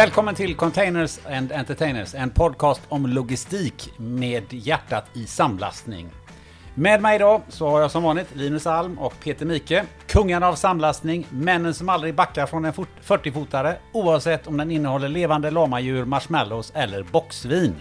Välkommen till Containers and Entertainers, en podcast om logistik med hjärtat i samlastning. Med mig idag så har jag som vanligt Linus Alm och Peter Mike, kungarna av samlastning, männen som aldrig backar från en 40-fotare oavsett om den innehåller levande lamadjur, marshmallows eller boxvin.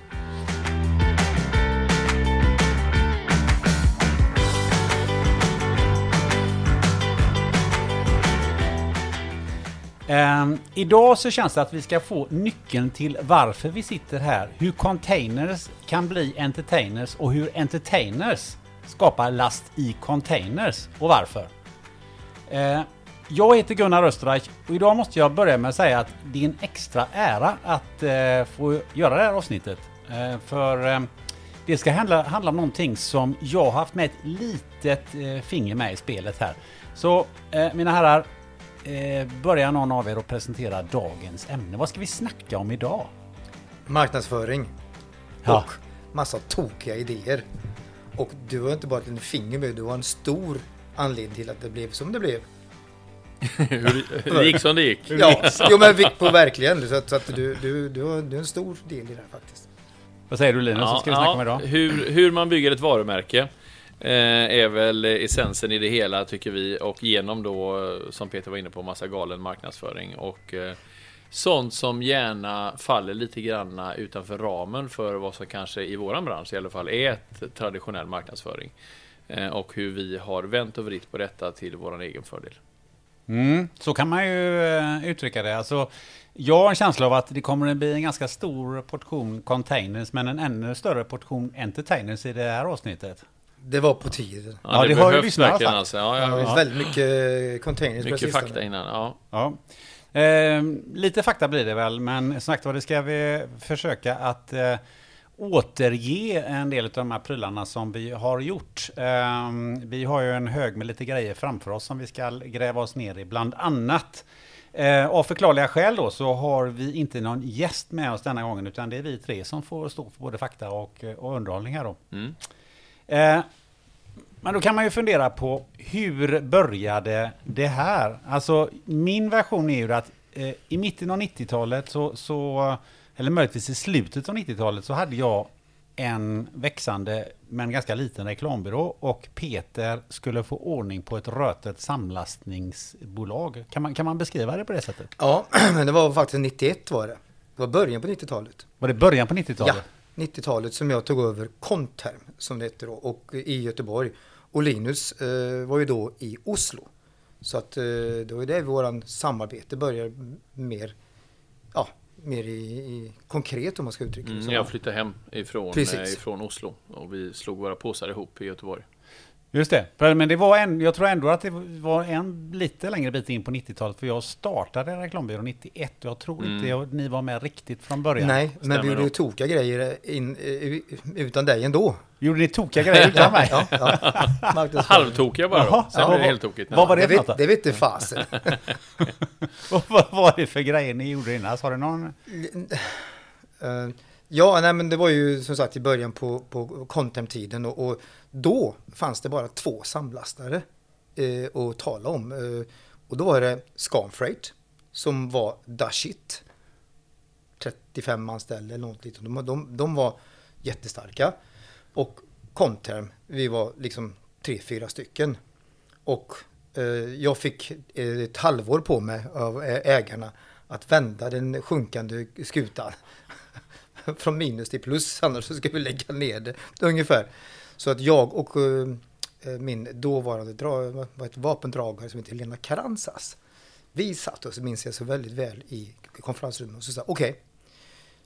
Um, idag så känns det att vi ska få nyckeln till varför vi sitter här, hur containers kan bli entertainers och hur entertainers skapar last i containers och varför. Uh, jag heter Gunnar Österreich och idag måste jag börja med att säga att det är en extra ära att uh, få göra det här avsnittet. Uh, för det ska handla, handla om någonting som jag har haft med ett litet eh, finger med i spelet här. Så eh, mina herrar, eh, börjar någon av er att presentera dagens ämne. Vad ska vi snacka om idag? Marknadsföring. Ja. Och massa tokiga idéer. Och du har inte bara ett finger med, du har en stor anledning till att det blev som det blev. det gick som det gick. Ja, jo, men på verkligen. Så att, så att du, du, du, har, du har en stor del i det här faktiskt. Vad säger du Linus? Ja, ska vi snacka ja, om idag? Hur, hur man bygger ett varumärke. Eh, är väl essensen i det hela tycker vi och genom då eh, som Peter var inne på massa galen marknadsföring och eh, sånt som gärna faller lite granna utanför ramen för vad som kanske i våran bransch i alla fall är ett traditionell marknadsföring och hur vi har vänt och vridit på detta till våran egen fördel. Mm, så kan man ju uttrycka det. Alltså, jag har en känsla av att det kommer att bli en ganska stor portion containers men en ännu större portion entertainers i det här avsnittet. Det var på tiden. Ja, ja det, det har ju lyssnarna sagt. Alltså. Ja, ja, ja. Väldigt mycket containers Mycket fakta innan, ja. ja. Eh, lite fakta blir det väl, men som sagt det ska vi försöka att eh, återge en del av de här prylarna som vi har gjort. Eh, vi har ju en hög med lite grejer framför oss som vi ska gräva oss ner i, bland annat. Eh, av förklarliga skäl då så har vi inte någon gäst med oss denna gången utan det är vi tre som får stå för både fakta och, och underhållning här då. Mm. Eh, men då kan man ju fundera på hur började det här? Alltså min version är ju att eh, i mitten av 90-talet så, så, eller möjligtvis i slutet av 90-talet så hade jag en växande men ganska liten reklambyrå och Peter skulle få ordning på ett rötet samlastningsbolag. Kan man, kan man beskriva det på det sättet? Ja, men det var faktiskt 91 var det. Det var början på 90-talet. Var det början på 90-talet? Ja. 90-talet som jag tog över Conterm som det heter då och i Göteborg. Och Linus eh, var ju då i Oslo. Så att eh, det var det våran samarbete började mer, ja, mer i, i konkret om man ska uttrycka det mm, Jag flyttade hem ifrån, eh, ifrån Oslo och vi slog våra påsar ihop i Göteborg. Just det, men det var en, jag tror ändå att det var en lite längre bit in på 90-talet, för jag startade reklambyrån 91 och jag tror mm. inte jag, ni var med riktigt från början. Nej, men Stämmer vi gjorde ju tokiga grejer in, utan dig ändå. Gjorde ni tokiga grejer utan mig? ja, ja. Halvtokiga bara då, sen blev det helt tokigt. Vad var det, det för något? Det vet inte fasen. vad var det för grejer ni gjorde innan? Har du någon? Uh, Ja, nej, men det var ju som sagt i början på, på Contem-tiden och, och, då fanns det bara två samlastare eh, att tala om. Eh, och då var det Scanfreight som var Dashit. 35 anställda eller något liknande. De, de, de var jättestarka. Och Conterm, vi var liksom tre, fyra stycken. Och eh, jag fick eh, ett halvår på mig av ägarna att vända den sjunkande skutan från minus till plus, annars så ska vi lägga ner det ungefär. Så att jag och eh, eh, min dåvarande dra, ett vapendragare som heter Helena Karanzas, vi satt oss, minns jag så väldigt väl, i konferensrummet och så sa okej, okay,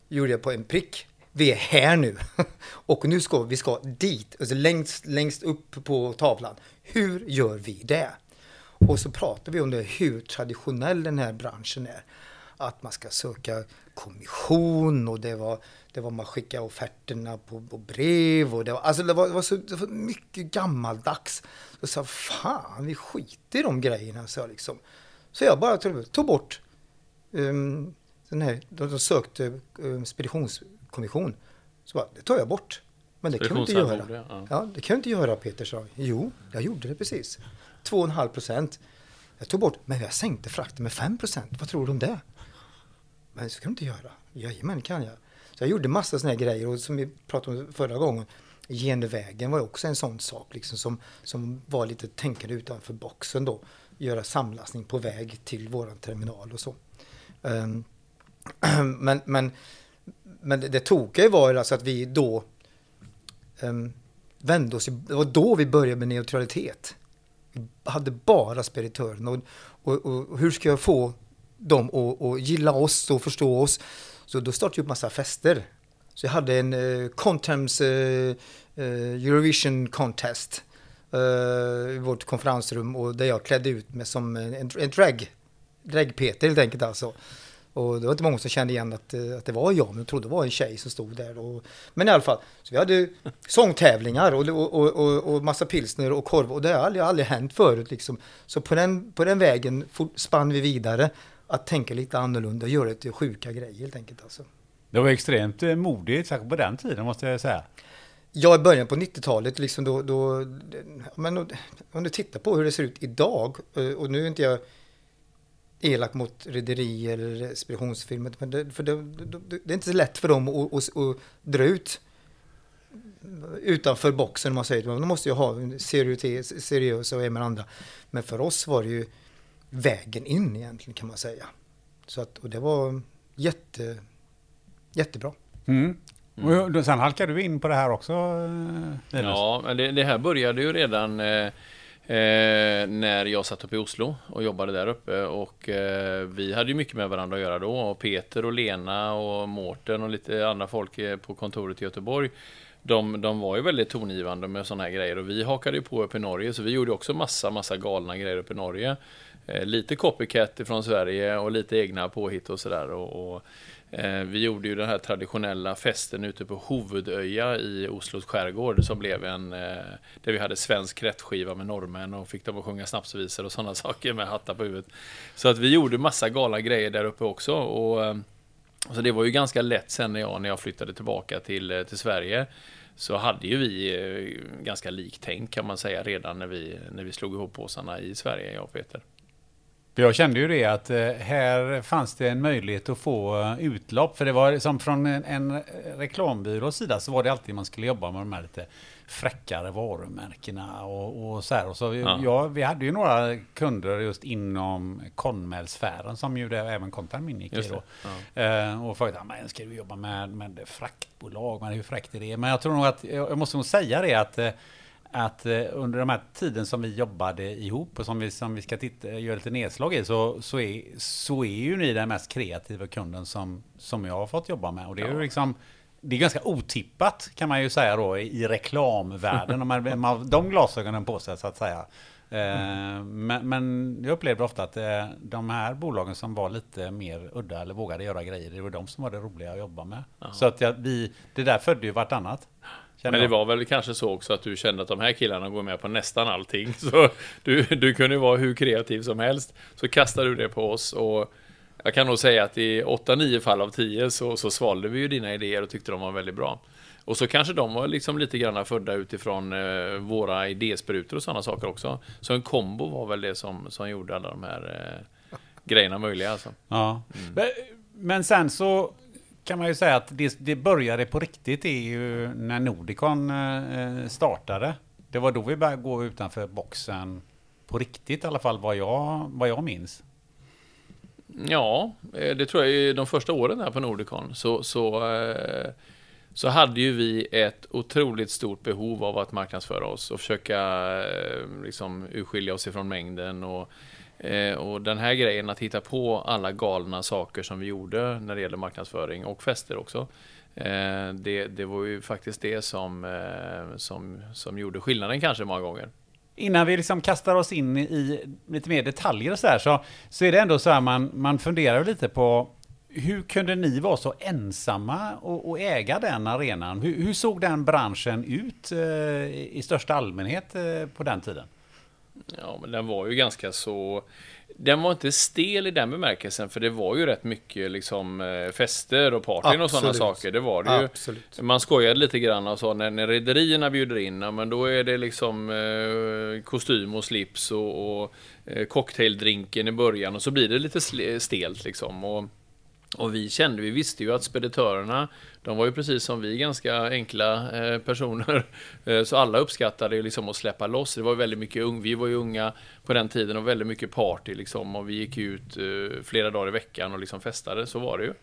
gjorde jag på en prick, vi är här nu och nu ska vi ska dit, alltså längst, längst upp på tavlan. Hur gör vi det? Och så pratar vi om det, hur traditionell den här branschen är att man ska söka kommission och det var, det var man skickade offerterna på, på brev och det var, alltså det var, det var, så, det var mycket gammaldags. Så sa fan vi skiter i de grejerna så jag liksom. Så jag bara tog, bort um, den här, de, de sökte um, speditionskommission. Så bara, det tar jag bort. Men det kan du inte göra. Ja. ja. det kan du inte göra Peter sa. Jo, jag gjorde det precis. 2,5 procent. Jag tog bort, men jag sänkte frakten med 5 procent. Vad tror du om det? Men så kan du inte göra. Jajamän, kan jag. Så jag gjorde massa sådana här grejer och som vi pratade om förra gången, genvägen var också en sån sak liksom som, som var lite tänkande utanför boxen då. Göra samlastning på väg till våran terminal och så. Um, men, men, men det, det tokiga var alltså att vi då um, vände oss, det var då vi började med neutralitet. Vi hade bara speditören och, och, och, hur ska jag få dem att, att gilla oss och förstå oss? Så då startade jag upp massa fester. Så jag hade en uh, Contems uh, uh, Eurovision Contest uh, i vårt konferensrum och där jag klädde ut mig som en, en drag, drag-Peter helt enkelt alltså. Och det var inte många som kände igen att, att det var jag, men jag trodde det var en tjej som stod där. Och, men i alla fall, så vi hade sångtävlingar och, och, och, och massa pilsner och korv och det har aldrig, aldrig hänt förut liksom. Så på den, på den vägen spann vi vidare att tänka lite annorlunda och göra lite sjuka grejer helt enkelt alltså. Det var extremt modigt, särskilt på den tiden måste jag säga. Ja, i början på 90-talet, liksom då, då, men om du tittar på hur det ser ut idag, och nu är inte jag elak mot rederier eller speditionsfirmor, men det, för det, det, är inte så lätt för dem att, att, att dra ut utanför boxen, om man säger De måste ju ha seriösa och med andra. Men för oss var det ju vägen in egentligen, kan man säga. Så att, och det var jätte, jättebra. Mm. Mm. Och sen halkade du in på det här också? Linus. Ja, men det, det, här började ju redan eh, eh, när jag satt uppe i Oslo och jobbade där uppe. Och eh, vi hade ju mycket med varandra att göra då. Och Peter och Lena och Mårten och lite andra folk eh, på kontoret i Göteborg. De, de var ju väldigt tongivande med sådana här grejer och vi hakade ju på uppe i Norge så vi gjorde också massa, massa galna grejer uppe i Norge. Eh, lite copycat ifrån Sverige och lite egna påhitt och sådär. Och, och Eh, vi gjorde ju den här traditionella festen ute på Hovudöja i Oslos skärgård som blev en... Eh, där vi hade svensk kräftskiva med norrmän och fick dem att sjunga snapsvisor och sådana saker med hattar på huvudet. Så att vi gjorde massa galna grejer där uppe också. Och, eh, så det var ju ganska lätt sen när jag, när jag flyttade tillbaka till, eh, till Sverige så hade ju vi ganska liktänk kan man säga redan när vi, när vi slog ihop påsarna i Sverige, jag och Peter. Jag kände ju det att eh, här fanns det en möjlighet att få eh, utlopp. För det var som från en, en reklambyrås sida så var det alltid man skulle jobba med de här lite fräckare varumärkena och, och så här. Och så ja. ja. vi hade ju några kunder just inom Conmel-sfären som ju det, även Contam ingick i då. Ja. Eh, och frågade, men ska du jobba med, med fraktbolag? Men hur fräckt är det? Men jag tror nog att, jag måste nog säga det att eh, att eh, under de här tiden som vi jobbade ihop och som vi, som vi ska titta, göra lite nedslag i så, så, är, så är ju ni den mest kreativa kunden som, som jag har fått jobba med. Och det är ju liksom det är ganska otippat kan man ju säga då i reklamvärlden om man har de glasögonen på sig så att säga. Mm. Men, men, jag upplevde ofta att eh, de här bolagen som var lite mer udda eller vågade göra grejer, det var de som var det roliga att jobba med. Aha. Så att jag, vi, det där födde ju vartannat. Men det var väl kanske så också att du kände att de här killarna går med på nästan allting. Så du, du kunde vara hur kreativ som helst. Så kastade du det på oss och jag kan nog säga att i 8-9 fall av 10 så, så svalde vi ju dina idéer och tyckte de var väldigt bra. Och så kanske de var liksom lite grann födda utifrån eh, våra idésprutor och sådana saker också. Så en kombo var väl det som, som gjorde alla de här eh, grejerna möjliga alltså. Ja. Mm. Men sen så kan man ju säga att det, det började på riktigt är ju när Nordicon eh, eh, startade. Det var då vi började gå utanför boxen på riktigt i alla fall vad jag, vad jag minns. Ja, eh, det tror jag är de första åren där på Nordicon så, så, så hade ju vi ett otroligt stort behov av att marknadsföra oss och försöka liksom urskilja oss ifrån mängden och Eh, och den här grejen att hitta på alla galna saker som vi gjorde när det gäller marknadsföring och fester också. Eh, det, det var ju faktiskt det som, eh, som, som gjorde skillnaden kanske många gånger. Innan vi liksom kastar oss in i lite mer detaljer och så här, så, så är det ändå så här man, man funderar lite på hur kunde ni vara så ensamma och, och äga den arenan? Hur, hur, såg den branschen ut eh, i största allmänhet eh, på den tiden? Ja, men den var ju ganska så... Den var inte stel i den bemärkelsen, för det var ju rätt mycket liksom eh, fester och partyn och sådana saker. Det var det ju. Absolut. Man skojade lite grann och sa när, när rederierna bjuder in, ja, men då är det liksom eh, kostym och slips och, och eh, cocktaildrinken i början och så blir det lite stelt liksom. Och, och vi kände, vi visste ju att speditörerna, de var ju precis som vi ganska enkla eh, personer. Eh, så alla uppskattade liksom att släppa loss. Det var väldigt mycket ung, vi var ju unga på den tiden och väldigt mycket party liksom. Och vi gick ut eh, flera dagar i veckan och liksom festade, så var det ju.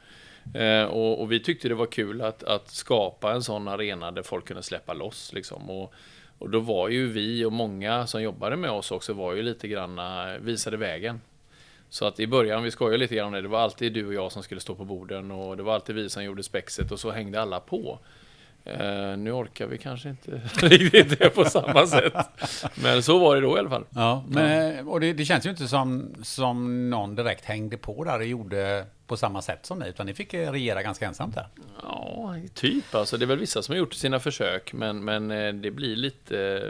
Och, och, vi tyckte det var kul att, att skapa en sån arena där folk kunde släppa loss liksom. Och, och då var ju vi och många som jobbade med oss också var ju lite granna, visade vägen. Så att i början, vi skojar lite grann om det, det var alltid du och jag som skulle stå på borden och det var alltid vi som gjorde spexet och så hängde alla på. Uh, nu orkar vi kanske inte riktigt det på samma sätt. Men så var det då i alla fall. Ja, men, och det, det, känns ju inte som, som någon direkt hängde på där och gjorde på samma sätt som ni, utan ni fick regera ganska ensamt där. Ja, typ. Alltså, det är väl vissa som har gjort sina försök, men, men eh, det blir lite,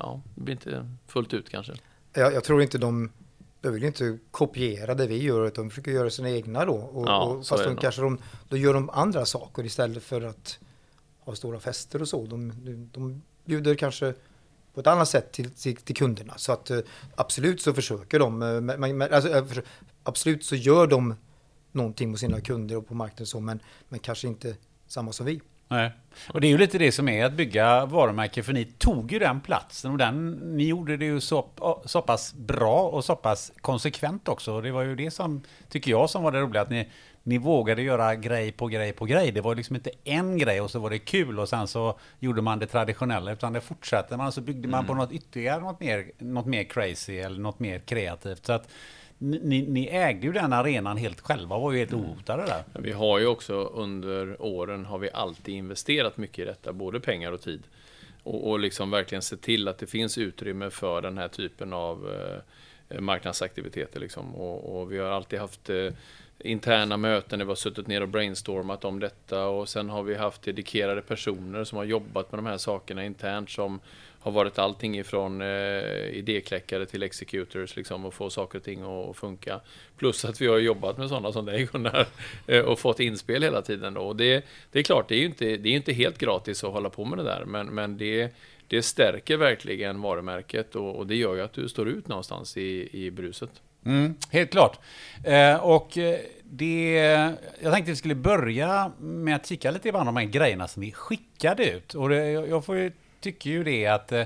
ja, det blir inte fullt ut kanske. Jag, jag tror inte de de vill inte kopiera det vi gör, utan de försöker göra sina egna då. Och, ja, och fast de kanske de, då gör de andra saker istället för att ha stora fester och så. De, de bjuder kanske på ett annat sätt till, till, till kunderna. Så att eh, absolut så försöker de, eh, men, alltså, eh, absolut så gör de någonting med sina kunder och på marknaden så, men, men kanske inte samma som vi. Nej. Och det är ju lite det som är att bygga varumärke, för ni tog ju den platsen och den, ni gjorde det ju så, så pass bra och så pass konsekvent också. Och det var ju det som, tycker jag, som var det roliga, att ni, ni vågade göra grej på grej på grej. Det var liksom inte en grej och så var det kul och sen så gjorde man det traditionella, utan det fortsatte man, så byggde man mm. på något ytterligare, något mer, något mer crazy eller något mer kreativt. Så att ni, ni, ägde ju den arenan helt själva var ju helt mm. ohotade där. Vi har ju också under åren har vi alltid investerat mycket i detta, både pengar och tid. Och, och liksom verkligen se till att det finns utrymme för den här typen av eh, marknadsaktiviteter. Liksom. Och, och, vi har alltid haft eh, interna möten där vi har suttit ner och brainstormat om detta och sen har vi haft dedikerade personer som har jobbat med de här sakerna internt som har varit allting ifrån eh, idékläckare till executors liksom och få saker och ting att funka. Plus att vi har jobbat med sådana som dig Gunnar eh, och fått inspel hela tiden då. Och det, det är klart, det är ju inte, det är inte helt gratis att hålla på med det där, men, men det, det stärker verkligen varumärket och, och det gör ju att du står ut någonstans i, i bruset. Mm, helt klart. Eh, och eh, det, jag tänkte vi skulle börja med att kika lite på de här grejerna som vi skickade ut. Och det, jag får ju tycker ju det att eh,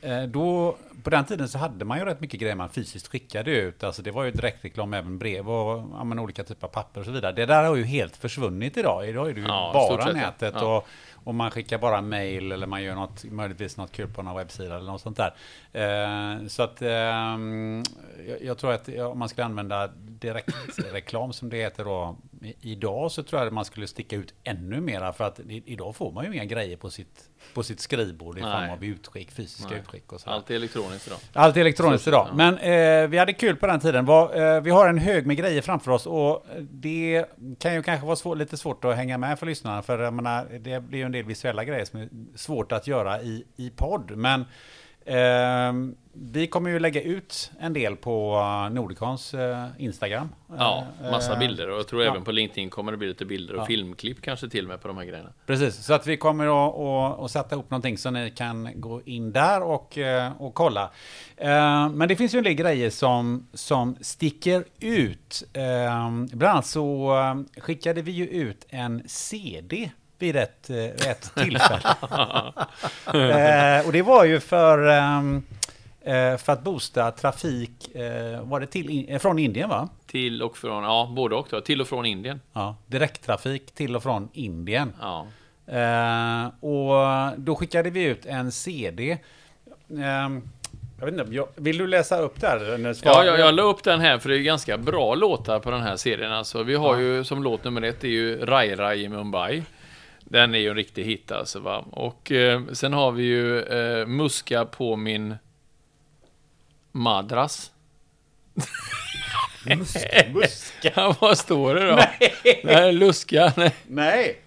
eh, då, på den tiden så hade man ju rätt mycket grejer man fysiskt skickade ut. Alltså det var ju direktreklam, även brev och ja, olika typer av papper och så vidare. Det där har ju helt försvunnit idag. Idag är det ju ja, bara nätet ja. och, och man skickar bara mail eller man gör något, möjligtvis något kul på någon webbsida eller något sånt där. Eh, så att eh, jag, jag, tror att om man skulle använda direktreklam som det heter då idag så tror jag att man skulle sticka ut ännu mera för att idag får man ju inga grejer på sitt, på sitt skrivbord i Nej. form av utskick, fysiska Nej. utskick och så. Allt är elektroniskt idag. Allt är elektroniskt så, idag. Ja. Men eh, vi hade kul på den tiden. Var, eh, vi har en hög med grejer framför oss och det kan ju kanske vara svår, lite svårt att hänga med för lyssnarna för jag menar, det blir ju en del visuella grejer som är svårt att göra i, i podd. Men Eh, vi kommer ju lägga ut en del på eh, Nordicons eh, Instagram. Ja, eh, massa bilder och jag tror ja. även på LinkedIn kommer det bli lite bilder och ja. filmklipp kanske till och med på de här grejerna. Precis, så att vi kommer att, att, att sätta upp någonting så ni kan gå in där och, och kolla. Men det finns ju en del grejer som, som sticker ut. Bland annat så skickade vi ju ut en CD vid ett, ett tillfälle. och det var ju för, för att boosta trafik, eh, var det till, eh, från Indien va? Till och från, ja både och då, till och från Indien. Ja, direkttrafik till och från Indien. Ja. Eh, och då skickade vi ut en CD. Ehm, jag vet inte, vill du läsa upp där? Ja, jag, jag la upp den här för det är ganska bra låtar på den här serien. Alltså, vi har ja. ju som låt nummer ett är ju Rai Rai i Mumbai. Den är ju en riktig hit alltså va. Och eh, sen har vi ju eh, Muska på min madras. Muska? muska. Vad står det då? Nej! Nej luska. Nej. Nej.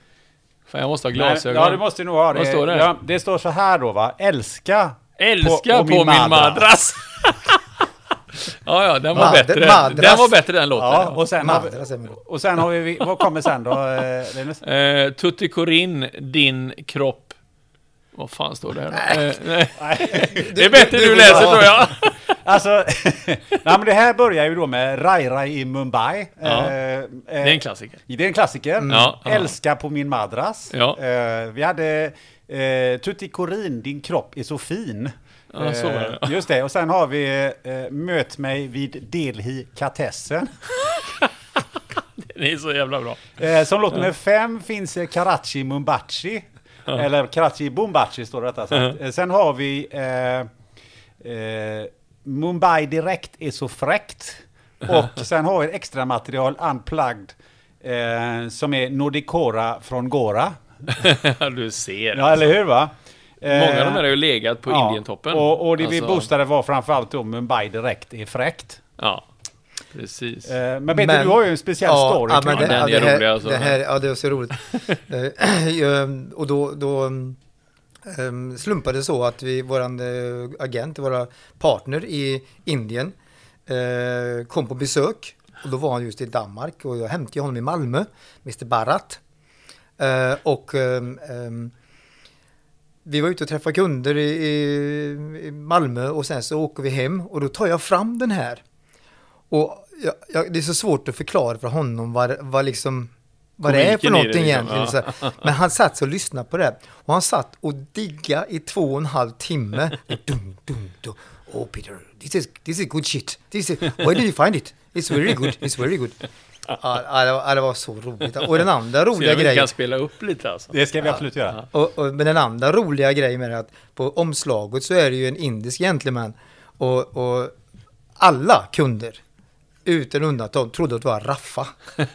Fan, jag måste ha glasögon. ja, du måste nog ha det. Vad står det? Ja, det står så här då va. Älska. Älska på, på, min, madras. Ja, ja, den var Mad bättre. Madras. Den var bättre den låten. Ja, och sen, har vi, och sen har vi, vad kommer sen då, eh, Linus? Eh, Tutti Corin, din kropp. Vad fan står det här? Nej. Eh, nej. Det är bättre du, du läser tror jag. Alltså, nej, men det här börjar ju då med Rai Rai i Mumbai. Ja. Eh, eh, Det är en klassiker. det är en klassiker. Ja, ja. Älska på min madras. Ja. Eh, vi hade eh, Tutti Corin, din kropp är så fin. Ja, så det. Eh, Just det, och sen har vi eh, Möt mig vid Delhi-katessen. Det är så jävla bra. Eh, som låt nummer fem finns eh, Karachi Mumbachi. Eller Karachi Bombachi står det rättare sagt. Eh, Sen har vi eh, eh, Mumbai Direkt är så fräckt. Och sen har vi ett extra material Unplugged. Eh, som är Nordicora från Gora. du ser. Ja, eller hur va? Eh, Många av de här har ju legat på ja, Indientoppen. Och, och det vi Alltså, boostade var framförallt då Mumbai Direkt är fräckt. Ja, precis. Eh, men Peter, Men- du har ju en speciell story. Ja, men det. Den ja, är det, här, rolig alltså. det här, ja, det är så roligt. Eh, och då, då um, slumpade det så att vi, våran eh, agent, våra partner i Indien, eh, kom på besök. Och då var han just i Danmark och jag hämtade honom i Malmö, Mr Barat. Eh, och ehm, ehm, vi var ute och träffade kunder i Malmö och sen så åker vi hem och då tar jag fram den här. Och jag, jag, det är så svårt att förklara för honom vad, vad, liksom, vad det är för någonting liksom, egentligen. Här. Men han satt och lyssnade på det. Och han satt och digga i två och en halv timme. dum, dum, dum. Oh Peter, this is, this is good shit. This is, where did you find it? It's very good, it's very good. Ja, ja, det, var, ja, det var så roligt. Och den andra roliga grejen. kan spela upp lite alltså. Det ska vi absolut göra. Och, och, men den andra roliga grejen med det är att på omslaget så är det ju en indisk gentleman. Och, och alla kunder, utan undantag, trodde att det var Raffa.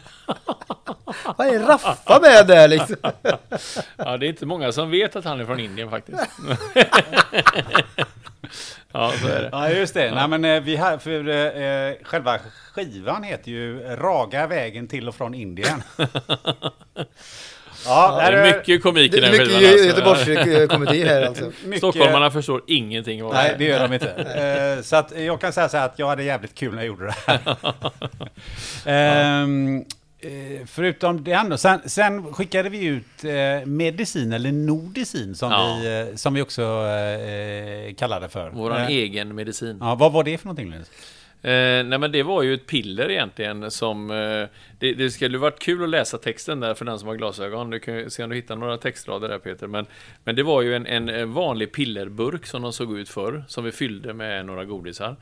Vad är Raffa med där liksom? Ja, det är inte många som vet att han är från Indien faktiskt. ja, så är det. Ja, just det. Nej, men eh, vi har, för eh, själva skivan heter ju Raga vägen till och från Indien. Ja, Det är mycket komik i Det den är skivan. mycket alltså. Göteborgskomedi här alltså. mycket- Stockholmarna förstår ingenting av Nej, det gör de inte. Eh, så att jag kan säga så här att jag hade jävligt kul när jag gjorde det här. Eh, förutom det andra, sen, sen skickade vi ut eh, medicin, eller nordicin, som, Ja. vi, eh, som vi också eh, kallade för. Våran Eh, egen medicin. Ja, vad var det för någonting? Linus? Eh, nej men det var ju ett piller egentligen som... Eh, det, det skulle varit kul att läsa texten där för den som har glasögon. Du kan ju se om du hittar några textrader där Peter. Men, men det var ju en, en vanlig pillerburk som de såg ut för Som vi fyllde med några godisar.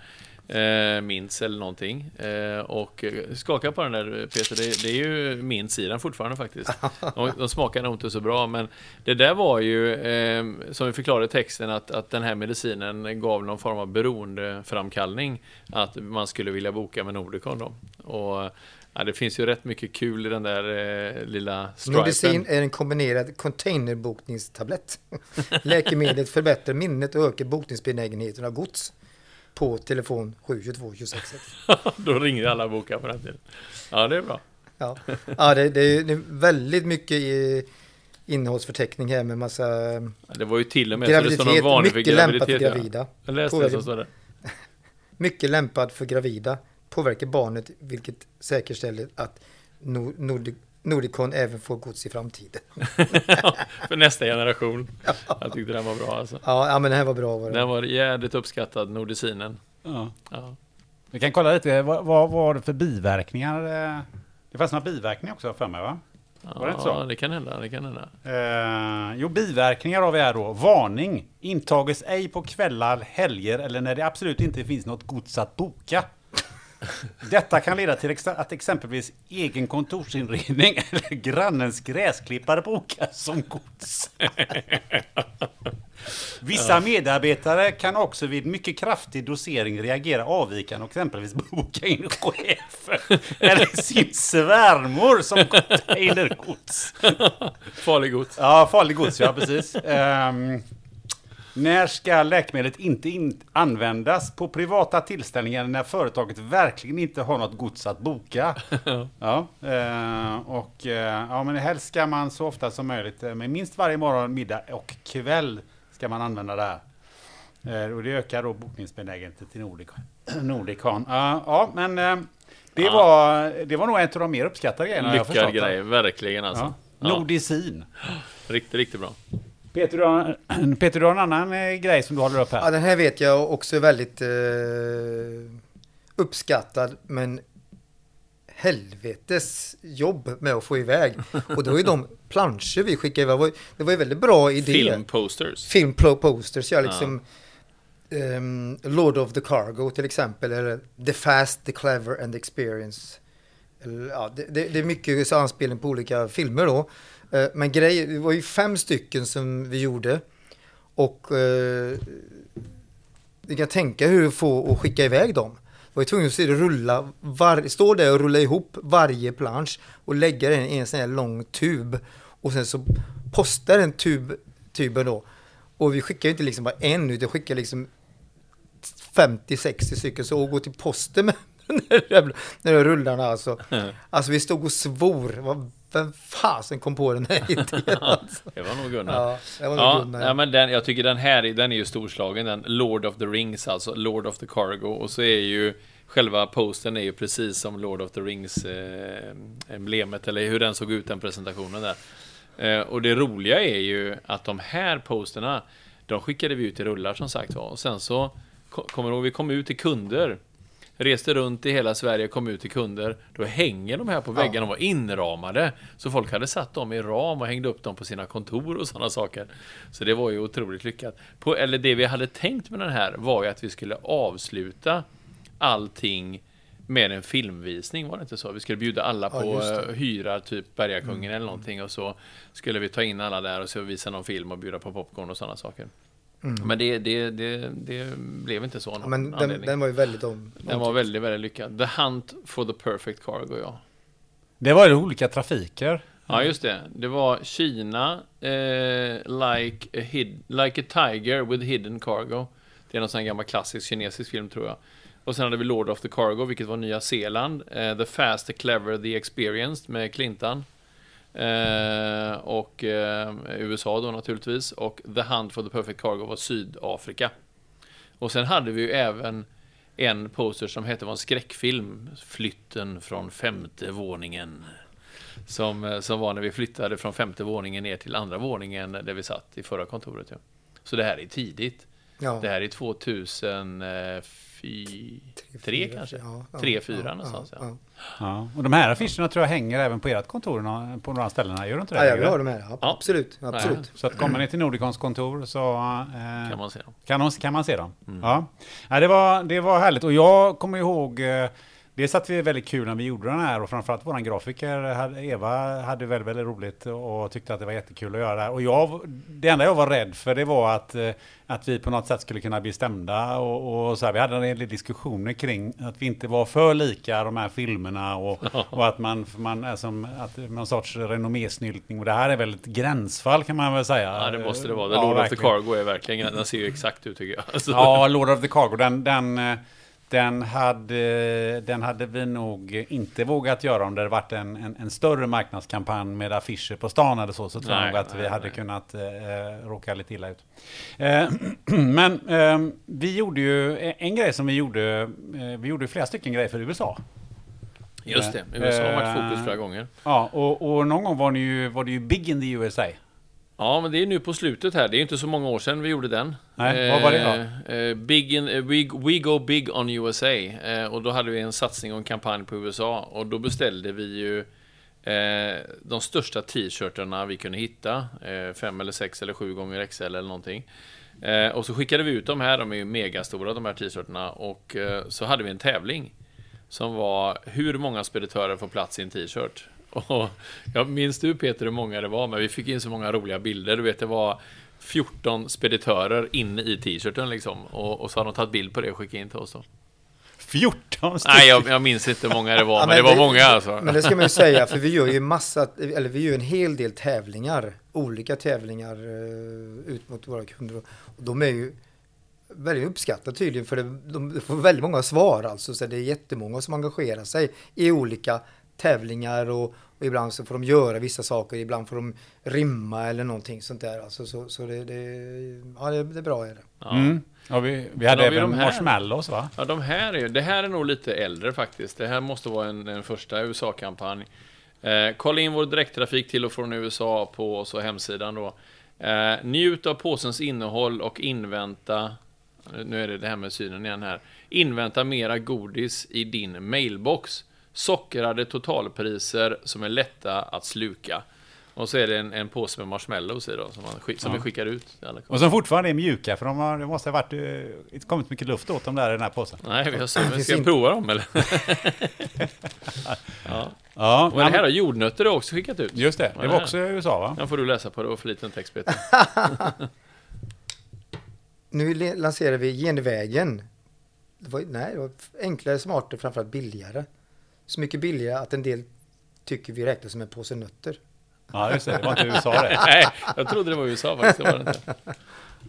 Eh, mints eller någonting. Eh, och skaka på den där Peter, det, det är ju mints i den fortfarande faktiskt. De, de smakar nog inte så bra men det där var ju, eh, som vi förklarade i texten, att, att den här medicinen gav någon form av beroendeframkallning. Att man skulle vilja boka med Nordicon då. Och ja, det finns ju rätt mycket kul i den där eh, lilla stripen. Nordicin är en kombinerad containerbokningstablett. Läkemedlet förbättrar minnet och ökar bokningsbenägenheten av gods. På telefon 722 266. då ringer alla bokar på den tiden. Ja, det är bra. Ja, ja det, det, är, det väldigt mycket i innehållsförteckning här med massa Ja, Det var ju till och med så det står någon graviditet. varning för Mycket lämpat för graviditet. ja. gravida. Jag läste det som står där. Mycket lämpad för gravida. Påverkar barnet vilket säkerställer att Nord, Nord, Nordicon även får gods i framtiden. för nästa generation. Jag tyckte den var bra alltså. Ja, men det här var bra. Var det. Den var jävligt uppskattad, Nordicinen. Ja. Ja. Vi kan kolla lite, vad, vad var det för biverkningar? Det fanns några biverkningar också för mig va? Var det inte så? Ja, det kan hända, det kan hända. Eh, jo, biverkningar har vi här då. Varning! Intages ej på kvällar, helger eller när det absolut inte finns något gods att boka. Detta kan leda till att exempelvis egen kontorsinredning eller grannens gräsklippare bokas som gods. Vissa medarbetare kan också vid mycket kraftig dosering reagera avvikande och exempelvis boka in chefen eller sin svärmor som containergods. Farlig gods. Ja, farlig gods, ja precis. Ehm, när ska läkemedlet inte in- användas? På privata tillställningar när företaget verkligen inte har något gods att boka. Ja, eh, och eh, ja, men helst ska man så ofta som möjligt, eh, men minst varje morgon, middag och kväll ska man använda det här. Och det ökar då bokningsbenägenheten till Nordicon. Nordicon. Ja, ja, men det, Ja. var, det var nog en av de mer uppskattade grejerna Lyckad grej, verkligen alltså. Ja. Nordicin. Riktigt, riktigt bra. Peter, du har, Peter, du har en annan eh, grej som du håller upp Ja, här. den här vet jag också är väldigt eh, uppskattad, men helvetes jobb med att få iväg. Och det var ju de planscher vi skickade iväg. Det var, ju väldigt bra idé. Filmposters. Film pro- posters, ja liksom. ehm, Lord of the Cargo till exempel, eller The Fast, The Clever and the Experience. Eller, ja, det, det, det är mycket anspelning på olika filmer då. Eh, men grej, det var ju fem stycken som vi gjorde. Och eh, kan tänka hur få att skicka iväg dem. var ju tvungen att rulla, var, stå där och rulla ihop varje plansch och lägga den i en sån här lång tub. Och sen så postar den tub, tuben då. Och vi skickar ju inte liksom bara en utan skickar liksom 50-60 stycken så och gå till posten med den där rullarna alltså. Alltså vi stod och svor. Vad- Vem fasen kom på den här idén? Alltså. Det var nog Gunnar. Ja, det var nog Ja, Gunnar. ja, men den, jag tycker den här den är ju storslagen, den Lord of the Rings, alltså Lord of the Cargo. Och så är ju själva posten är ju precis som Lord of the Rings eh, emblemet, eller hur den såg ut, den presentationen där. Eh, och det roliga är ju att de här posterna, de skickade vi ut i rullar som sagt var. Och sen så, ko- kommer du vi kom ut till kunder. Reste runt i hela Sverige, kom ut till kunder. Då hänger de här på väggen, de var inramade. Så folk hade satt dem i ram och hängde upp dem på sina kontor och sådana saker. Så det var ju otroligt lyckat. På, eller det vi hade tänkt med den här var ju att vi skulle avsluta allting med en filmvisning, var det inte så? Vi skulle bjuda alla Ja, på det. eh, hyra, typ Bergakungen eller någonting och så skulle vi ta in alla där och så visa någon film och bjuda på popcorn och sådana saker. Men det, det, det, det blev inte så. Ja, men den, den var ju väldigt om... Den var väldigt, väldigt lyckad. The Hunt for the Perfect Cargo, ja. Det var ju olika trafiker. Ja, just det. Det var Kina, eh, like, a hid, like a Tiger with hidden cargo. Det är någon sån här gammal klassisk kinesisk film, tror jag. Och sen hade vi Lord of the Cargo, vilket var Nya Zeeland. Eh, the Fast, The Clever, The Experienced med Clintan. Eh, och eh, USA då naturligtvis. Och The Hunt for the Perfect Cargo var Sydafrika. Och sen hade vi ju även en poster som hette var en skräckfilm. Flytten från femte våningen. Som, eh, som var när vi flyttade från femte våningen ner till andra våningen där vi satt i förra kontoret. Ja. Så det här är tidigt. Ja, Det här är 2003 kanske? Ja, ja, Tre, fyra ja, någonstans. Ja. Och de här affischerna tror jag hänger även på ert kontor på några ställen. Gör de inte ja. det? ja jag vill ha dem här. Ja, Ja. Absolut. absolut. Så att kommer ni till Nordicons kontor så eh, Kan man säga. Kan, de, kan man se dem? Ja. ja det, var, det var härligt. Och jag kommer ihåg, eh, dels att vi väldigt kul när vi gjorde den här och framförallt våran grafiker Eva hade väldigt, väldigt roligt och tyckte att det var jättekul att göra det här. Och jag, det enda jag var rädd för det var att, eh, att vi på något sätt skulle kunna bli stämda och, och så här. Vi hade en del diskussioner kring att vi inte var för lika de här filmerna och, och att man, man är som att någon sorts renommésnyltning. Och det här är väl ett gränsfall kan man väl säga. Ja, det måste det vara. The Ja, Lord of the verkligen. Cargo är verkligen, den ser ju exakt ut tycker jag. Alltså, Ja, Lord of the Cargo, den, den, eh, den, hade, den hade vi nog inte vågat göra om det hade varit en, en, en större marknadskampanj med affischer på stan eller så. Så tror jag Nej, nog att vi nej, hade nej. kunnat eh, råka lite illa ut. Eh, men eh, vi gjorde ju en grej som vi gjorde. Eh, vi gjorde flera stycken grejer för USA. Just det, USA har varit fokus flera gånger. Ja, och, och någon gång var, ni ju, var det ju Big in the USA. Ja, men det är nu på slutet här. Det är inte så många år sedan vi gjorde den. Nej, vad var det då? Eh, big in, eh, we, we Go Big on USA. Eh, och då hade vi en satsning och en kampanj på USA. Och då beställde vi ju eh, de största t-shirtarna vi kunde hitta. Eh, fem eller sex eller sju gånger XL eller någonting. Eh, och så skickade vi ut de här. De är ju megastora de här t-shirtarna. Och eh, så hade vi en tävling. Som var hur många speditörer får plats i en t-shirt? Och jag minns du Peter hur många det var, men vi fick in så många roliga bilder. Du vet, det var 14 speditörer inne i t-shirten liksom. Och, och så har de tagit bild på det och skickat in till oss då. 14 stycken! Nej, jag, jag minns inte hur många det var, Ja, men, det var många alltså. Men det ska man ju säga, för vi gör ju massa, eller vi gör en hel del tävlingar, olika tävlingar eh, ut mot våra kunder. Och de är ju väldigt uppskattade tydligen, för det, de får väldigt många svar alltså, så det är jättemånga som engagerar sig i olika tävlingar och, och ibland så får de göra vissa saker, ibland får de rimma eller någonting sånt där. Alltså, så så det, det, ja, det, det är bra är det. Ja. Mm. Ja, vi, vi hade har vi även marshmallows va? Ja, de här är, det här är nog lite äldre faktiskt. Det här måste vara en, en första USA-kampanj. Eh, kolla in vår direkttrafik till och från USA på så hemsidan då. Eh, njut av påsens innehåll och invänta, nu är det det här med synen igen här, invänta mera godis i din mailbox. Sockrade totalpriser som är lätta att sluka. Och så är det en, en påse med marshmallows i då, som, man, som Ja. vi skickar ut. Och som fortfarande är mjuka, för de har, det måste ha varit, eh, inte kommit mycket luft åt dem där i den här påsen. Nej, vi har så, men finns ska prova dem eller? ja. Ja, Och det här har jordnötter också skickat ut. just det. Det var också i USA va? Den får du läsa på, det var för liten text Peter. Nu lanserar vi genvägen. Det var, nej, det var enklare, smartare, framförallt billigare. Så mycket billigare att en del tycker vi räknas som en påse nötter. Ja, just det. Det var inte USA det. Nej, jag trodde det var USA faktiskt. Det var det inte.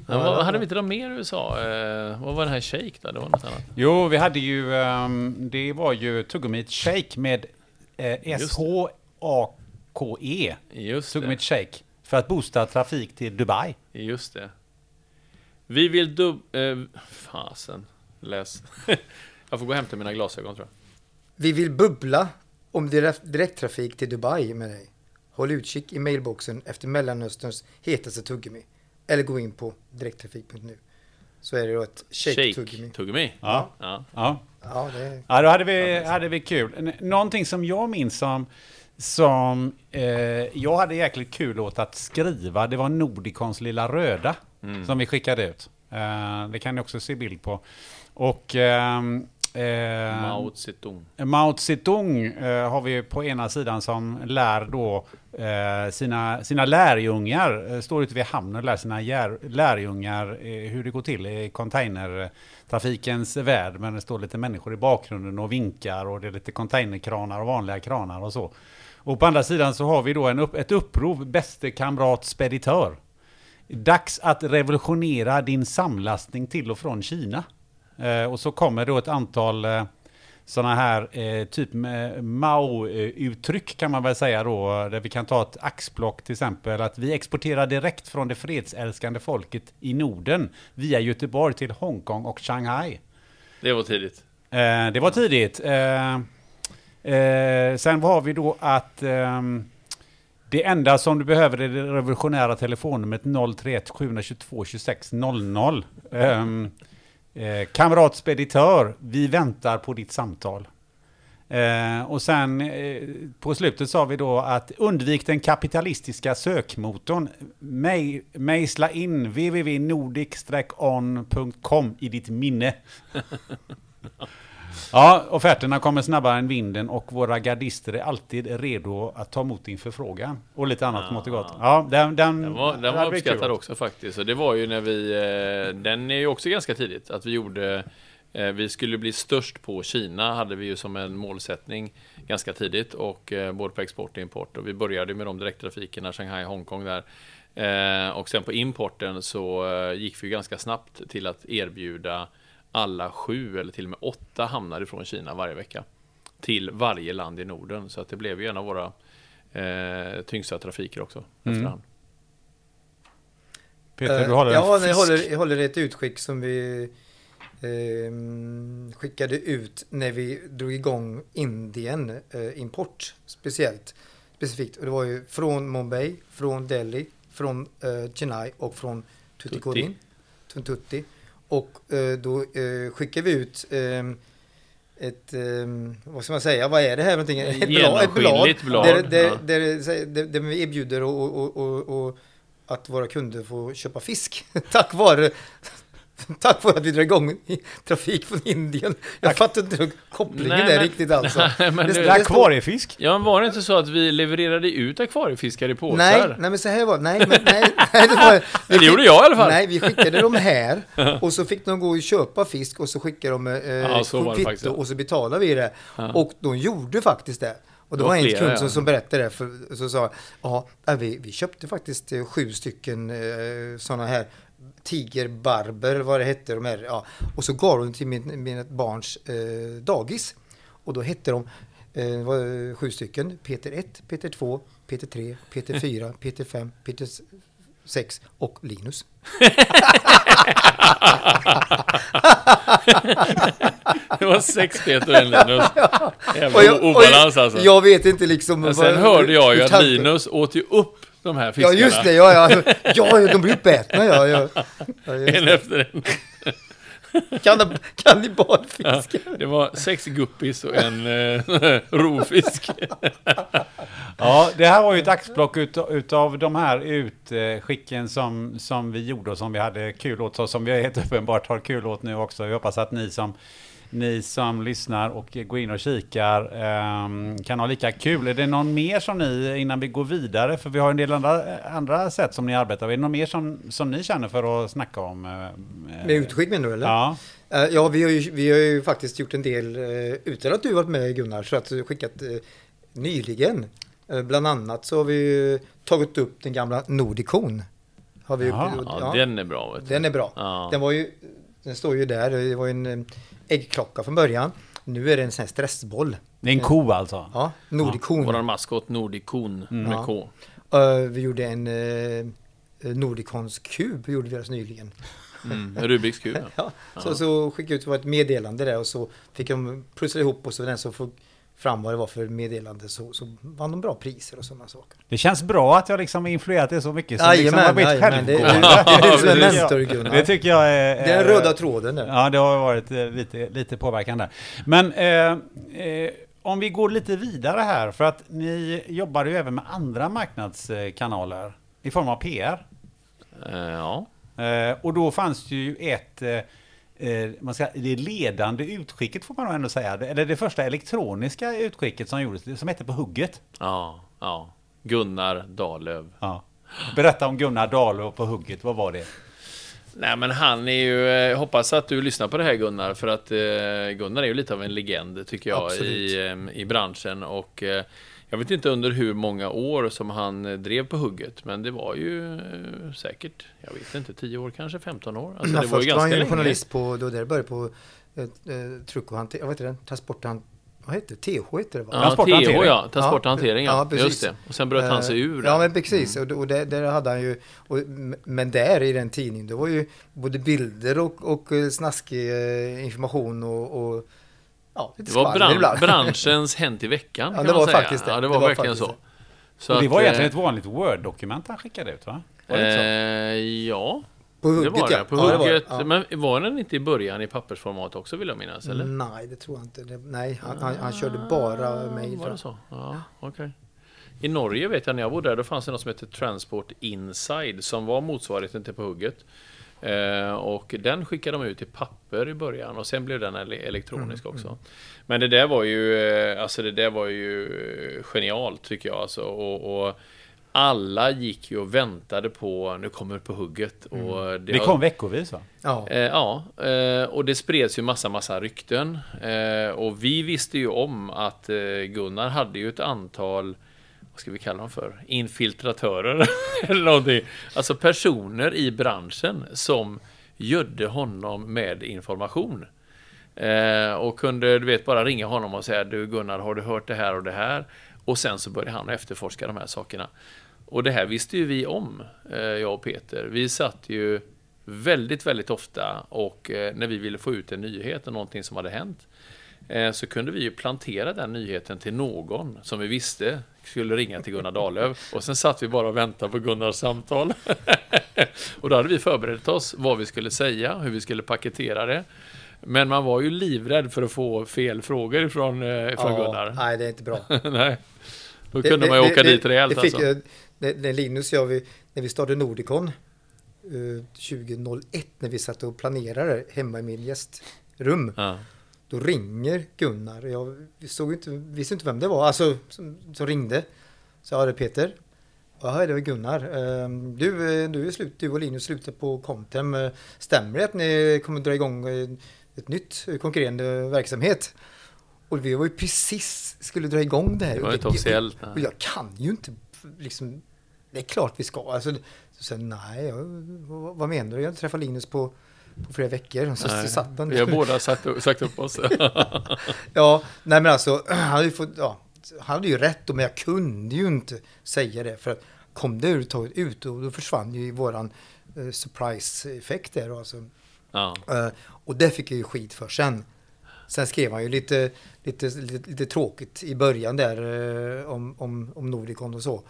Men vad, hade vi inte de mer i USA? Eh, vad var den här shake då? Det var något annat. Jo, vi hade ju, ehm, det var ju tuggummit shake med eh, det. S-H-A-K-E. Just Tuggummit det. shake. För att boosta trafik till Dubai. Just det. Vi vill dub... Eh, fasen. Läs. jag får gå och hämta mina glasögon tror jag. Vi vill bubbla om direkt, direkttrafik till Dubai med dig. Håll utkik i mailboxen efter Mellanösterns hetaste tuggummi. Eller gå in på direkttrafik.nu. Så är det då ett shake-tuggummi. Shake-tuggummi. Ja. Ja. Ja, Ja, det ja då hade vi, hade vi kul. Någonting som jag minns som, som eh, jag hade jäkligt kul åt att skriva, det var Nordicons lilla röda. Som vi skickade ut. Eh, det kan ni också se bild på. Och... ehm, eh, Mao Zedong. Mao Zedong eh, har vi på ena sidan som lär då eh, sina, sina lärjungar, eh, står ute vid hamnen och lär sina jär, lärjungar eh, hur det går till i containertrafikens värld. Men det står lite människor i bakgrunden och vinkar och det är lite containerkranar och vanliga kranar och så. Och på andra sidan så har vi då en upp, ett upprop, bäste kamrat speditör. Dags att revolutionera din samlastning till och från Kina. Eh, och så kommer då ett antal eh, sådana här eh, typ Mao-uttryck kan man väl säga då. Där vi kan ta ett axplock till exempel. Att vi exporterar direkt från det fredsälskande folket i Norden via Göteborg till Hongkong och Shanghai. Det var tidigt. Eh, det var tidigt. Eh, sen har vi då att ehm, det enda som du behöver är det revolutionära telefonnumret 031 722 26 00. Eh, kamrat speditör, vi väntar på ditt samtal. Eh, och sen eh, på slutet sa vi då att undvik den kapitalistiska sökmotorn. Mej- Mejsla in www.nordic-on.com i ditt minne. Ja, offerterna kommer snabbare än vinden och våra gardister är alltid redo att ta emot din förfrågan. Och lite annat smått och gott. Ja, den, den, Den var, den var uppskattad också faktiskt. Och det var ju när vi... Eh, den är ju också ganska tidigt. Att vi gjorde... Eh, vi skulle bli störst på Kina hade vi ju som en målsättning ganska tidigt. Och eh, både på export och import. Och vi började med de direkttrafikerna, Shanghai, Hongkong där. Och sen på importen så gick vi ju ganska snabbt till att erbjuda alla sju eller till och med åtta hamnar ifrån Kina varje vecka. Till varje land i Norden. Så att det blev ju en av våra eh, tyngsta trafiker också. Mm. Efterhand. Peter, Eh, du håller ja, en jag fisk. håller, jag håller ett utskick som vi ehm, skickade ut när vi drog igång Indien eh, import speciellt. Specifikt. Och det var ju från Mumbai, från Delhi, från eh, Chennai och från Tuticorin. Från Tutti. Och eh, då eh, skickade vi ut ehm, ett, ehm, vad ska man säga, vad är det här någonting? Ett blad, ett blad, blad, där, där, ja. där, där, där vi erbjuder och, och, och, och att våra kunder får köpa fisk tack vare Tack vare att vi drar igång i trafik från Indien. Jag fattar inte kopplingen Nej, där men- riktigt alltså. Nej, men Det- det- Det är akvariefisk. Ja, men var det inte så att vi levererade ut akvariefiskar i påsar? Nej, nej men så här var det. Nej, men, nej, nej, det var vi Det gjorde jag i alla fall. Nej, vi skickade dem här och så fick de gå och köpa fisk och så skickade de eh, Ja, så var det kvitto och så betalade vi det. Ja. Och de gjorde faktiskt det. Och det Det var, var en flera, kund ja. som, som berättade det, för, så sa ja, vi, vi köpte faktiskt eh, sju stycken eh, sådana här tigerbarber, vad det hette, de här, ja. Och så gav de till min, min barns eh, dagis. Och då hette de, eh, var eh, sju stycken, Peter 1, Peter 2, Peter 3, Peter 4, Peter 5, Peter s- sex och Linus. Det var sex Peter och en Linus. Jävla Och jag- och obalans alltså. Jag vet inte liksom... Men vad- sen hörde jag ju att Linus åt ju upp de här Ja, fiskarna. just det. Ja, ja, ja, ja de blir uppätna. Ja, ja. Ja, En det. efter en. Kann- Kannibalfiskar. Det var sex guppis och en eh, rovfisk. Ja, det här var ju ett axplock ut, utav de här utskicken som, som vi gjorde och som vi hade kul åt, och som vi helt uppenbart har kul åt nu också. Vi hoppas att ni som, ni som lyssnar och går in och kikar ehm, kan ha lika kul. Är det någon mer som ni, innan vi går vidare, för vi har en del andra, andra sätt som ni arbetar med, är det någon mer som, som ni känner för att snacka om? eh, Med utskick menar du eller? Ja. Eh, Ja, vi har, ju, vi har ju faktiskt gjort en del eh, utan att du varit med Gunnar, så att skickat eh, nyligen. Eh, Bland annat så har vi ju tagit upp den gamla Nordicon. Har vi Jaha, Ja, den är bra. Den är bra. Ja. Den var ju, den står ju där, det var ju en eh, äggklocka från början. Nu är det en sån här stressboll. Det är en ko alltså? Ja, Nordicon. Våran maskot Nordicon med Ja. K. Eh, vi gjorde en eh, Nordicons kub, gjorde vi alldeles nyligen. Mm. Rubiks kub. ja. Ja, så, så skickade jag ut ett meddelande där och så fick de pussla ihop och så den som får fram vad det var för meddelande så, så vann de bra priser och sådana saker. Det känns bra att jag liksom har influerat det så mycket som liksom har blivit jajamän, det, det, det mentor Gunnar. Tycker jag är... Det är den röda tråden där. Ja, det har varit eh, lite, lite påverkan där. Men eh, eh, om vi går lite vidare här, för att ni jobbar ju även med andra marknadskanaler i form av PR. Eh, ja. Eh, och då fanns det ju ett, man ska, det ledande utskicket får man nog ändå säga, eller det första elektroniska utskicket som gjordes, som hette På hugget. ja, ja. Gunnar Dahlöf. Ja. Berätta om Gunnar Dahlöf På hugget, vad var det? Nej men han är ju, jag hoppas att du lyssnar på det här Gunnar, för att eh, Gunnar är ju lite av en legend tycker jag Absolut. i, eh, i branschen och eh, jag vet inte under hur många år som han eh, drev på hugget, men det var ju eh, säkert, jag vet inte, 10 år kanske, 15 år. Alltså, Ja, det var ju först var han ganska ju journalist på, då där det började på eh, eh, och hantering, vad heter det, transport och han, vad heter det, TH heter det va? Ja, TH ja, transport och hantering ja. Ja, precis. Just det. Och sen bröt han sig ur. Eh. Ja, men precis. Och, och där, hade han ju... Och, men där i den tidningen, det var ju både bilder och, och eh, snaskig eh, information och... och ja, lite Det var bran ibland. branschens Hänt i veckan Ja, kan det man var säga. faktiskt det. Ja, det Det var, var verkligen faktiskt så. så Och det var eh, egentligen ett vanligt Word-dokument han skickade ut va? Var det inte så? Eh, ja, På det hugget var det. ja. På ja, det var det. hugget. Ja. Men var den inte i början i pappersformat också vill jag minnas? Eller? Nej, det tror jag inte. Det, nej, han, han, han körde bara mejl. Var det så? Ja, okej. I Norge vet jag när jag bodde där, då fanns det något som hette Transport Inside som var motsvarigheten till på hugget. Eh, och den skickade de ut i papper i början och sen blev den ele- elektronisk Mm, också. Men det där var ju, eh, alltså det där var ju eh, genialt tycker jag alltså. Och, och alla gick ju och väntade på, nu kommer det på hugget. Och Mm. Det kom veckovis va? Ja. Eh, ja, eh, och det spreds ju massa, massa rykten. Eh, och vi visste ju om att Gunnar hade ju ett antal, vad ska vi kalla dem för? Infiltratörer eller någonting. Alltså personer i branschen som gödde honom med information. Eh, och kunde, du vet, bara ringa honom och säga du Gunnar, har du hört det här och det här? Och sen så började han efterforska de här sakerna. Och det här visste ju vi om, eh, jag och Peter. Vi satt ju väldigt, väldigt ofta och eh, när vi ville få ut en nyhet och någonting som hade hänt eh, så kunde vi ju plantera den nyheten till någon som vi visste skulle ringa till Gunnar Dahlöf och sen satt vi bara och väntade på Gunnars samtal. och då hade vi förberett oss vad vi skulle säga, hur vi skulle paketera det. Men man var ju livrädd för att få fel frågor från, eh, från ja, Gunnar. Nej, det är inte bra. Nej. Då Det- kunde det- man ju åka det- dit rejält det fick, alltså. jag- när, när Linus och jag, vi, när vi startade Nordicon eh, 2001, när vi satt och planerade hemma i min gästrum, Ja. Då ringer Gunnar. Jag såg inte, visste inte vem det var, alltså som, som ringde. Så ja, det Peter. Ja, det var Gunnar. Ehm, Du, eh, du, är slut, du och Linus slutar på Contem. Eh, Stämmer det att ni kommer dra igång eh, ett nytt konkurrerande verksamhet? Och vi var ju precis skulle dra igång det här. Det var inte jag- officiellt. och jag kan ju inte liksom, det är klart vi ska. Alltså, så sen, nej, jag, vad menar du? Jag träffat Linus på, på flera veckor. Så, Nej, så satt han Vi har båda sagt, sagt upp oss. Ja, nej men alltså, han hade ju, fått, ja, han hade ju rätt, men jag kunde ju inte säga det. För att kom det överhuvudtaget ut och då försvann ju våran eh, surprise-effekt där. då, Alltså. Ja. Eh, och det fick jag ju skit för sen. Sen skrev han ju lite, lite, lite, lite tråkigt i början där eh, om, om, om Nordicon och så.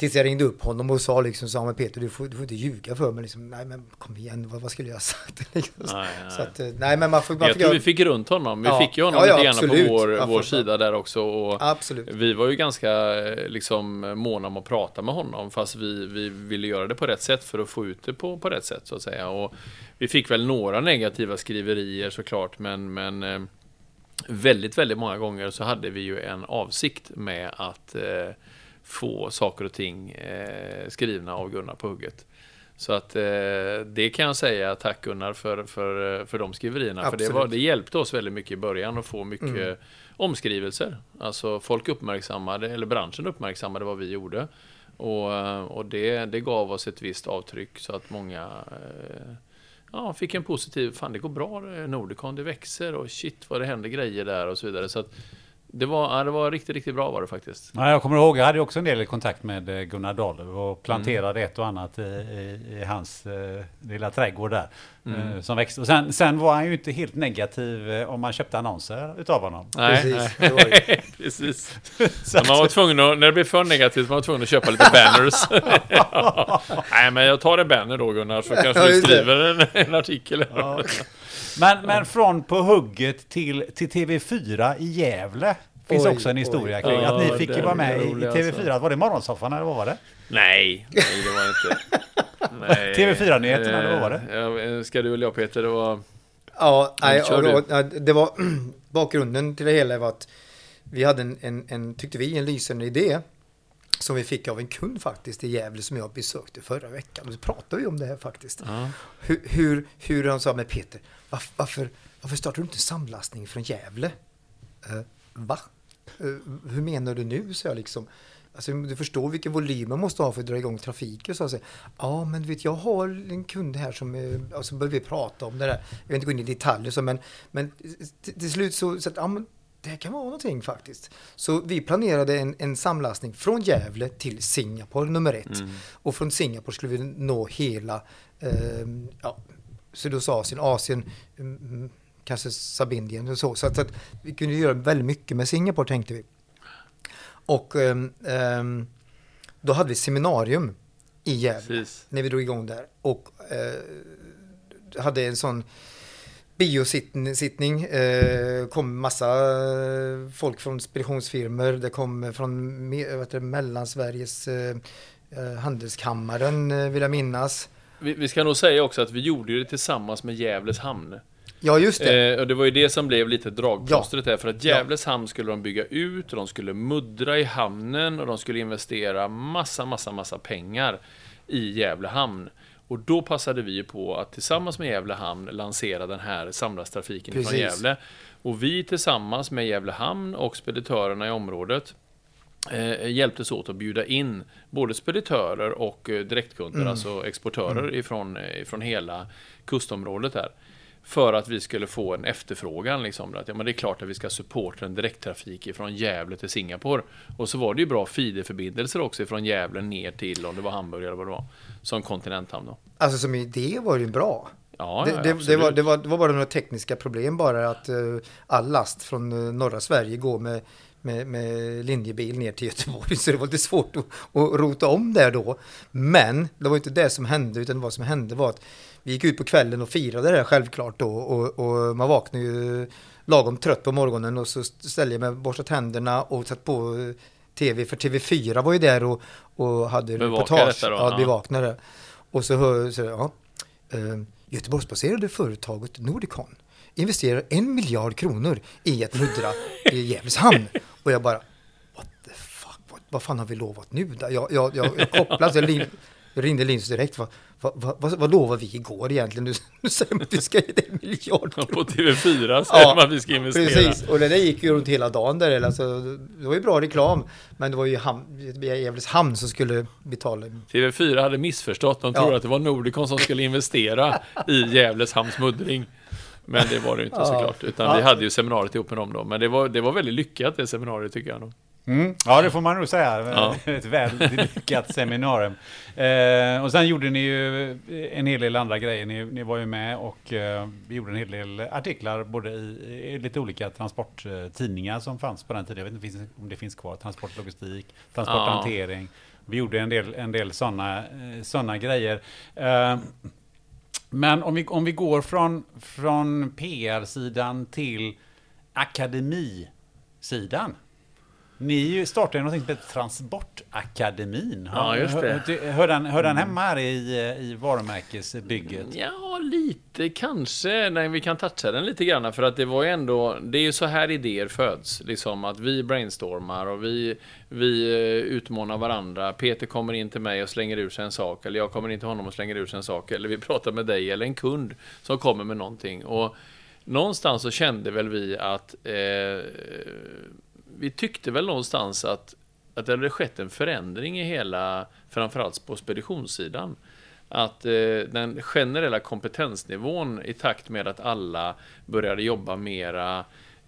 Tills jag ringde upp honom och sa liksom, sa men Peter du får, du får inte ljuga för mig. Liksom, nej men kom igen, vad, vad skulle jag ha sagt? liksom. Nej, nej. Så att, eh, nej men man får... Man Jag får tror vi fick runt honom. Vi Ja. fick ju honom Ja, ja, lite grann absolut. på vår, vår sida där också. Och Absolut. vi var ju ganska eh, liksom, måna om att prata med honom, fast vi, vi ville göra det på rätt sätt för att få ut det på, på rätt sätt, så att säga. Och vi fick väl några negativa skriverier såklart, men, men eh, väldigt, väldigt många gånger så hade vi ju en avsikt med att eh, få saker och ting eh, skrivna av Gunnar på hugget. Så att eh, det kan jag säga, tack Gunnar för, för, för de skriverierna. För det, var, det hjälpte oss väldigt mycket i början att få mycket Mm. omskrivelser. Alltså folk uppmärksammade, eller branschen uppmärksammade vad vi gjorde. Och, eh, och det, det gav oss ett visst avtryck så att många eh, ja, fick en positiv, fan det går bra eh, Nordicon, det växer och shit vad det händer grejer där och så vidare. Så att det var, ja, det var riktigt, riktigt bra var det faktiskt. Ja, jag kommer ihåg, jag hade också en del kontakt med eh, Gunnar Dahl och planterade Mm. ett och annat i, i, i hans eh, lilla trädgård där. Mm. Eh, som växte. Och sen, sen var han ju inte helt negativ eh, om man köpte annonser utav honom. Precis, det var ju- precis. Så Man var tvungen att, när det blev för negativt man var tvungen att köpa lite banners. ja. Nej men jag tar en banner då Gunnar, så kanske du skriver en, en artikel. Men, men från på hugget till, till TV4 i Gävle finns Oj, också en oj. historia kring Ja, att ni fick ju vara med i, i rolig, TV4. Var det Morgonsoffan eller vad var det? Nej, nej det var inte. Nej. TV4-nyheterna, eller vad var det? Eh, ja, Ska du eller jag Peter, det var... Ja, nej, då, det var bakgrunden till det hela var att vi hade en, en, en, tyckte vi, en lysande idé som vi fick av en kund faktiskt i Gävle som jag besökte förra veckan. Och så pratade vi om det här faktiskt. Ja. Hur, hur, hur han sa med Peter, varför, varför, varför startar du inte en samlastning från Gävle? Eh, va? Eh, hur menar du nu? Så jag liksom. Alltså, du förstår vilken volym man måste ha för att dra igång trafiken. Så jag ja men vet jag har en kund här som, eh, och så började vi prata om det där. Jag vill inte gå in i detaljer så men, men till, till slut så, så att, ja men det här kan vara någonting faktiskt. Så vi planerade en, en samlastning från Gävle till Singapore nummer ett. Mm. Och från Singapore skulle vi nå hela eh, ja, Sydostasien, Asien, mm, kanske Sabindien och så. Så att, så att vi kunde göra väldigt mycket med Singapore tänkte vi. Och ehm, då hade vi seminarium i Gävle Precis. när vi drog igång där. Och eh, hade en sån biosittning. Eh, kom massa folk från speditionsfirmor. Det kom från heter det, Mellansveriges eh, eh, handelskammaren eh, vill jag minnas. Vi, vi ska nog säga också att vi gjorde det tillsammans med Gävles hamn. Ja, just det. Eh, och det var ju det som blev lite dragplåstret där, för att Gävles hamn skulle de bygga ut, och de skulle muddra i hamnen och de skulle investera massa, massa, massa pengar i Gävle hamn. Och då passade vi på att tillsammans med Gävle hamn lansera den här samlasttrafiken från. Gävle. Och vi tillsammans med Gävle hamn och speditörerna i området eh, hjälptes åt att bjuda in både speditörer och eh, direktkunder, Mm. alltså exportörer ifrån, eh, ifrån hela kustområdet där. För att vi skulle få en efterfrågan. Liksom, att, ja, men det är klart att vi ska supporta en direkttrafik från Gävle till Singapore. Och så var det ju bra feederförbindelser också från Gävle ner till, om det var Hamburg eller vad det var, som kontinenthamn då. Alltså som idé var det ju bra. Ja, det, ja, det, det, var, det, var, det var bara några tekniska problem bara att eh, all last från norra Sverige går med, med, med linjebil ner till Göteborg så det var lite svårt att, att rota om där då. Men det var inte det som hände utan vad som hände var att vi gick ut på kvällen och firade det här självklart då och, och man vaknade ju lagom trött på morgonen och så ställde jag mig borstat tänderna och satt på eh, tv för TV4 var ju där och, och hade Bevaka reportage. då, ja, ja. bevakade. Och så hör så, ja, eh, Göteborgsbaserade företaget Nordicon investerar en miljard kronor i att muddra i Gävles hamn. Och jag bara, what the fuck, vad, vad fan har vi lovat nu? då? Jag, jag, jag, jag kopplade, jag, lin- jag ringde Linus direkt. Vad, vad, vad, vad, vad lovade vi igår egentligen? Nu, nu säger man att vi ska ge dig en miljard Ja. På TV4 säger Ja, man att vi ska investera. Precis, och det där gick ju runt hela dagen där. Alltså, det var ju bra reklam, men det var ju ham, Gävles hamn som skulle betala. TV4 hade missförstått. De Ja. trodde att det var Nordicon som skulle investera i Gävles hamns muddring. Men det var det ju inte Ja. såklart. Utan Ja. vi hade ju seminariet ihop med dem då. Men det var, det var väldigt lyckat det seminariet tycker jag. Nog. Mm. Ja, det får man nog säga. Ja. Ett väldigt lyckat seminarium. Eh, och sen gjorde ni ju en hel del andra grejer. Ni, ni var ju med och eh, gjorde en hel del artiklar både i, i lite olika transporttidningar som fanns på den tiden. Jag vet inte om det finns kvar. Transportlogistik, transporthantering. Vi gjorde en del, en del sådana eh, såna grejer. Eh, men om vi, om vi går från, från PR-sidan till akademisidan. Ni startade ju någonting som heter Transportakademin. Ja, just det. Hör, hör, den, hör den hemma här i, i varumärkesbygget? Ja, lite kanske. Nej, vi kan toucha den lite grann. För att det var ju ändå, det är ju så här idéer föds. Liksom att vi brainstormar och vi, vi eh, utmanar varandra. Peter kommer in till mig och slänger ur sig en sak. Eller jag kommer in till honom och slänger ur sig en sak. Eller vi pratar med dig eller en kund som kommer med någonting. Och någonstans så kände väl vi att eh, vi tyckte väl någonstans att, att det hade skett en förändring i hela, framförallt på speditionssidan. Att eh, den generella kompetensnivån i takt med att alla började jobba mera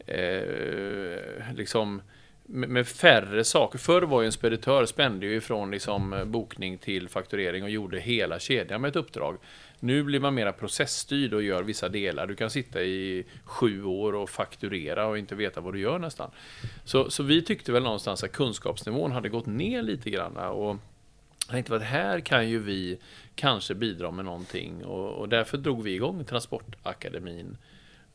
eh, liksom med, färre saker. Förr var ju en speditör spände ju ifrån liksom bokning till fakturering och gjorde hela kedjan med ett uppdrag. Nu blir man mera processstyrd och gör vissa delar. Du kan sitta i sju år och fakturera och inte veta vad du gör nästan. Så, så vi tyckte väl någonstans att kunskapsnivån hade gått ner lite grann. Och jag tänkte att här kan ju vi kanske bidra med någonting. Och, och därför drog vi igång Transportakademin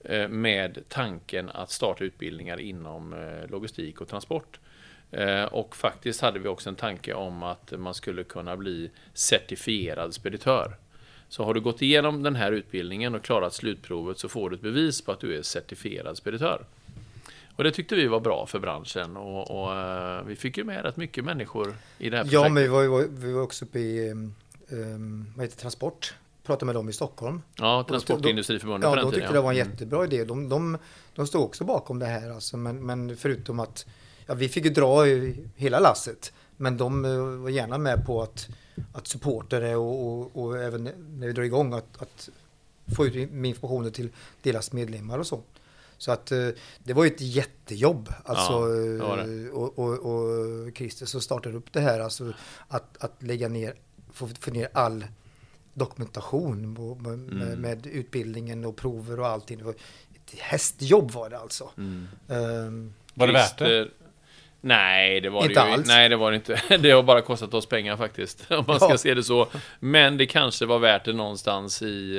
eh, med tanken att starta utbildningar inom eh, logistik och transport. Eh, och faktiskt hade vi också en tanke om att man skulle kunna bli certifierad speditör. Så har du gått igenom den här utbildningen och klarat slutprovet så får du ett bevis på att du är certifierad speditör. Och det tyckte vi var bra för branschen och, och uh, vi fick ju med rätt mycket människor i det här projektet. Ja, men vi var, vi var också uppe i um, vad heter Transport. Pratade med dem i Stockholm. Ja, Transportindustriförbundet ja, de tyckte det var en jättebra idé. De, de, de stod också bakom det här alltså, men, men förutom att ja, vi fick ju dra i hela lasset. Men de uh, var gärna med på att att supporta det och, och, och, även när vi drar igång att, att få ut informationen till deras medlemmar och så. Så att eh, det var ju ett jättejobb. Alltså, ja, det. Och, och, och Christer som startade upp det här, alltså att, att lägga ner, få, få ner all dokumentation med, mm. med, utbildningen och prover och allting. Det var ett hästjobb var det alltså. Mm. Um, var det värt det? Nej, det var inte det ju alls. Nej, det var det inte. Det har bara kostat oss pengar faktiskt, om man ska ja. se det så. Men det kanske var värt det någonstans i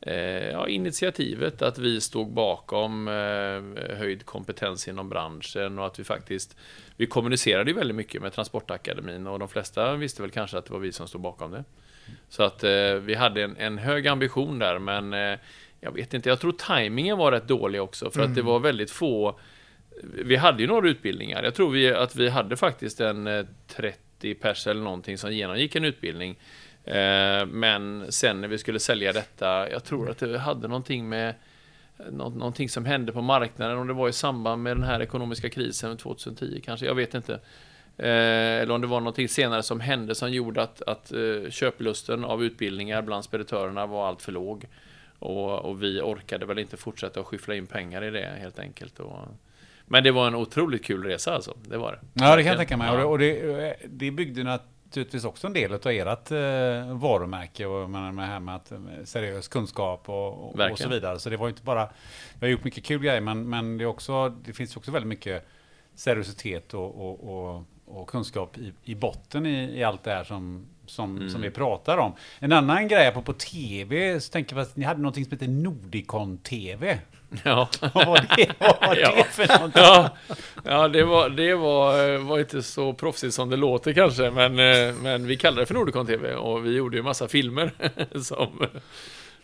eh, ja, initiativet, att vi stod bakom eh, höjd kompetens inom branschen och att vi faktiskt vi kommunicerade ju väldigt mycket med Transportakademin och de flesta visste väl kanske att det var vi som stod bakom det. Så att eh, vi hade en, en, hög ambition där, men eh, jag vet inte, jag tror tajmingen var rätt dålig också, för mm. att det var väldigt få vi hade ju några utbildningar. Jag tror vi, att vi hade faktiskt en eh, 30 pers eller någonting som genomgick en utbildning. Eh, men sen när vi skulle sälja detta, jag tror att det hade någonting med eh, någonting som hände på marknaden, om det var i samband med den här ekonomiska krisen 2010 kanske, jag vet inte. Eller om det var någonting senare som hände som gjorde att, att köplusten av utbildningar bland speditörerna var allt för låg. Och, och vi orkade väl inte fortsätta att skyffla in pengar i det helt enkelt. Och, men det var en otroligt kul resa alltså. Det var det. Ja, det kan jag tänka mig. Ja. Och det, det byggde naturligtvis också en del av ert eh, varumärke och med det här med att, seriös kunskap och, och, så vidare. Så det var inte bara, vi har gjort mycket kul grejer, men, men det, är också, det finns också väldigt mycket seriositet och, och, och, kunskap i, i botten i, i allt det här som, som, mm. som vi pratar om. En annan grej på, på tv, så tänker jag att ni hade något som heter Nordicon TV. Ja. Vad var det, vad var ja. det för någonting? Ja, ja det, var, det var, var inte så proffsigt som det låter kanske, men, eh, men vi kallade det för Nordicon TV och vi gjorde ju massa filmer som,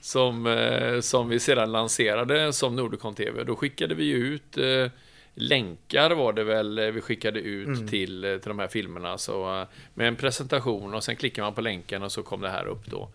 som, eh, som vi sedan lanserade som Nordicon TV. Då skickade vi ut eh, länkar var det väl vi skickade ut mm. till, till de här filmerna. Så, med en presentation och sen klickar man på länken och så kom det här upp då.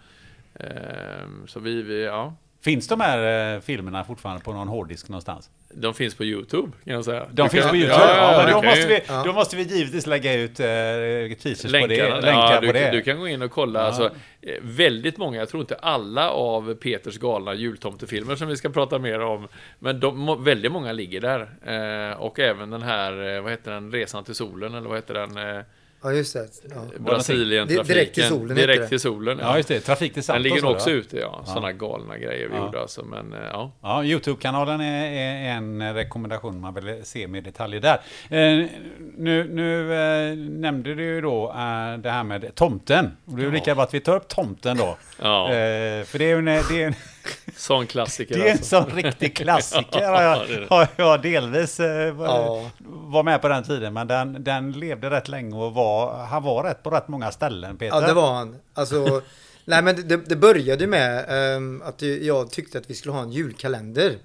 Så vi, vi ja, Finns de här eh, filmerna fortfarande på någon hårddisk någonstans? De finns på YouTube, kan jag säga. De Du finns kan- på YouTube? Ja, ja, Ja, då, måste vi, Ja. då måste vi givetvis lägga ut eh, teasers på Länkarna, det. Länkar ja, på du, det. du kan gå in och kolla. Alltså, eh, väldigt många, jag tror inte alla av Peters galna jultomtefilmer som vi ska prata mer om. Men de, väldigt många ligger där. Eh, och även den här, eh, vad heter den, Resan till solen, eller vad heter den? Ja, just det. Ja. Brasilien-trafiken. Direkt till solen Direkt det. till solen, Ja, just det. Trafik till Den Santos. ligger var det, också va? ute, ja. Sådana galna grejer vi Ja. gjorde alltså. Men eh, ja. Ja, Youtube-kanalen är, är en rekommendation man vill se med detaljer där. Eh, nu nu eh, nämnde du ju då eh, det här med tomten. Och det är lika bra att vi tar upp tomten då. Ja. För det är ju en, det är en, Sån klassiker det är en alltså. sån riktig klassiker. Har Ja, är jag, har jag delvis eh, var, Ja. var med på den tiden. Men den, den levde rätt länge och var, han var rätt på rätt många ställen, Peter. Ja, det var han. Alltså, nej men det, det började med ehm, att jag tyckte att vi skulle ha en julkalender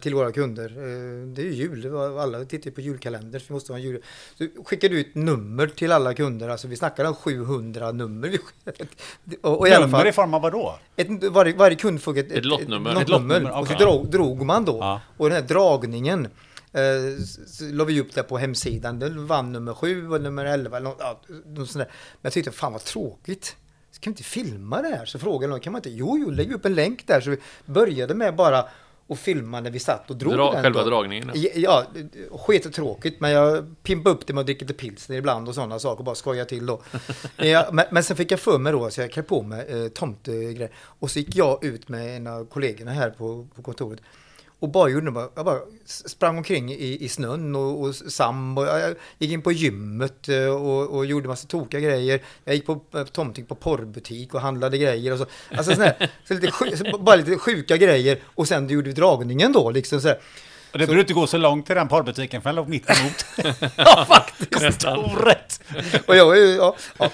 till våra kunder. Eh, det är ju jul, alla tittar på julkalender, så vi måste ha en jul. Så skickade ut nummer till alla kunder, alltså vi snackade om 700 nummer. Och, och i alla Nummer fall, i form av vad då? ett, varje, varje kund fick ett, Ett lottnummer. ett lottnummer. lottnummer, Och så drog, drog man då. Ja. Och den här dragningen eh, la vi upp det på hemsidan. Den vann nummer 7 och nummer 11. Eller något, ja, något sånt där. Men jag tyckte, fan vad tråkigt. Ska vi inte filma det här? Så frågade någon, kan man inte? Jo, jo, lägg upp en länk där. Så vi började med bara att filma när vi satt och drog Dra, den. själva då. dragningen. Ja, Ja, sket och tråkigt, men jag pimpade upp det med att dricka lite pilsner ibland och sådana saker och bara skoja till då. ja, men, men sen fick jag för mig då, så jag klev på mig eh, tomtegrejer. Och så gick jag ut med en av kollegorna här på, på kontoret. Och bara gjorde bara, jag bara sprang omkring i, i snön och, och sam och jag gick in på gymmet eh, och, och gjorde massa tokiga grejer. Jag gick på eh, tomting på porrbutik och handlade grejer och så. Alltså sådär, så lite, bara lite sjuka grejer och sen gjorde vi dragningen då liksom så här. Och det behöver inte gå så långt till den porrbutiken för den låg mitt emot. Ja, faktiskt. Orätt! Och jag ja, ja,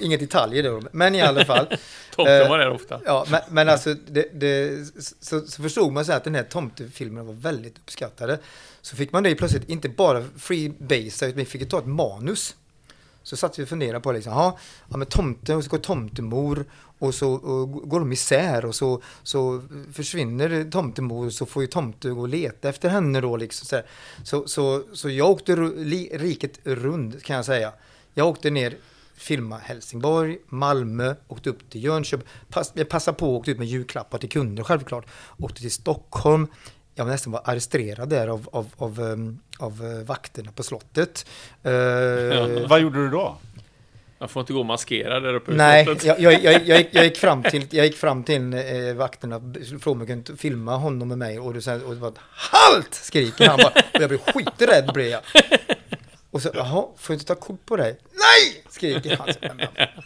inga detaljer då, men i alla fall. Tomten Eh, var där ofta. Ja, men, men alltså, det, det, så, så förstod man så att den här tomtefilmen var väldigt uppskattade. Så fick man det plötsligt inte bara freebasea, utan vi fick ta ett manus. Så satt vi och funderade på liksom, aha, ja men tomte, och så går tomtemor och så och går de isär och så, så försvinner tomtemor och så får ju tomte gå och leta efter henne då liksom. Så, så, så, så jag åkte riket runt kan jag säga. Jag åkte ner filma Helsingborg, Malmö, åkte upp till Jönköping. Pass, jag passade på att åka ut med julklappar till kunder självklart. Åkte till Stockholm. Jag var nästan var arresterad där av, av, av, ehm, av eh, vakterna på slottet. Eh, Vad gjorde du då? Man får inte gå maskerad där uppe Nej, jag, jag, jag, jag, gick- jag gick fram till, jag gick fram till eh, vakterna, frågade om jag kunde filma honom med mig och det, sen, och det var ett HALT! skriker han bara. Och jag blev skiträdd blev jag. Och så, jaha, får jag inte ta kort på dig? Nej! skriker han.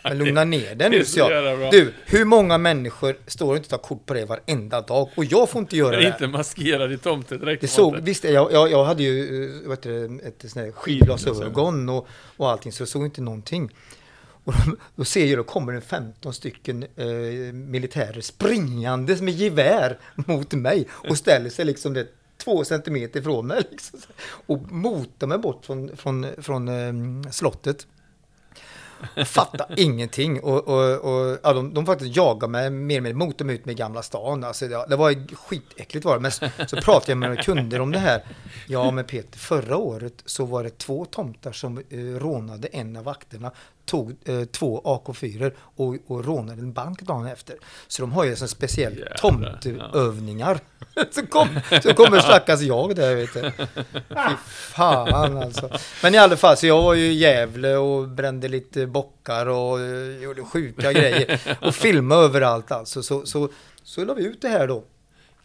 Men, lugna ner dig nu, så jag. Du, hur många människor står och inte tar kort på dig varenda dag? Och jag får inte göra det. är inte maskerad i tomtedräkt. Det såg, visst, jag, jag, jag hade ju eh, heter det, ett sånt här skidglasögon och, och allting, så jag såg inte någonting. Och då, då ser jag, då kommer det 15 stycken eh, militärer springandes med gevär mot mig och ställer sig liksom det två centimeter ifrån mig liksom, och motar mig bort från, från, från eh, slottet. Jag fattar ingenting och, och, och ja, de, de faktiskt jagade mig mer och mer mot dem ut med Gamla stan. Alltså, det, det var skitäckligt var det. Men så, så pratade jag med några kunder om det här. Ja men Peter, förra året så var det två tomtar som eh, rånade en av vakterna, tog eh, två AK4 och, och rånade en bank dagen efter. Så de har ju en speciell Jävlar, tomteövningar. så, kom, så kommer stackars jag där vet du. Fy fan alltså. Men i alla fall, så jag var ju i Gävle och brände lite bockar och eh, gjorde sjuka grejer. Och filmade överallt alltså. Så, så, så la vi ut det här då.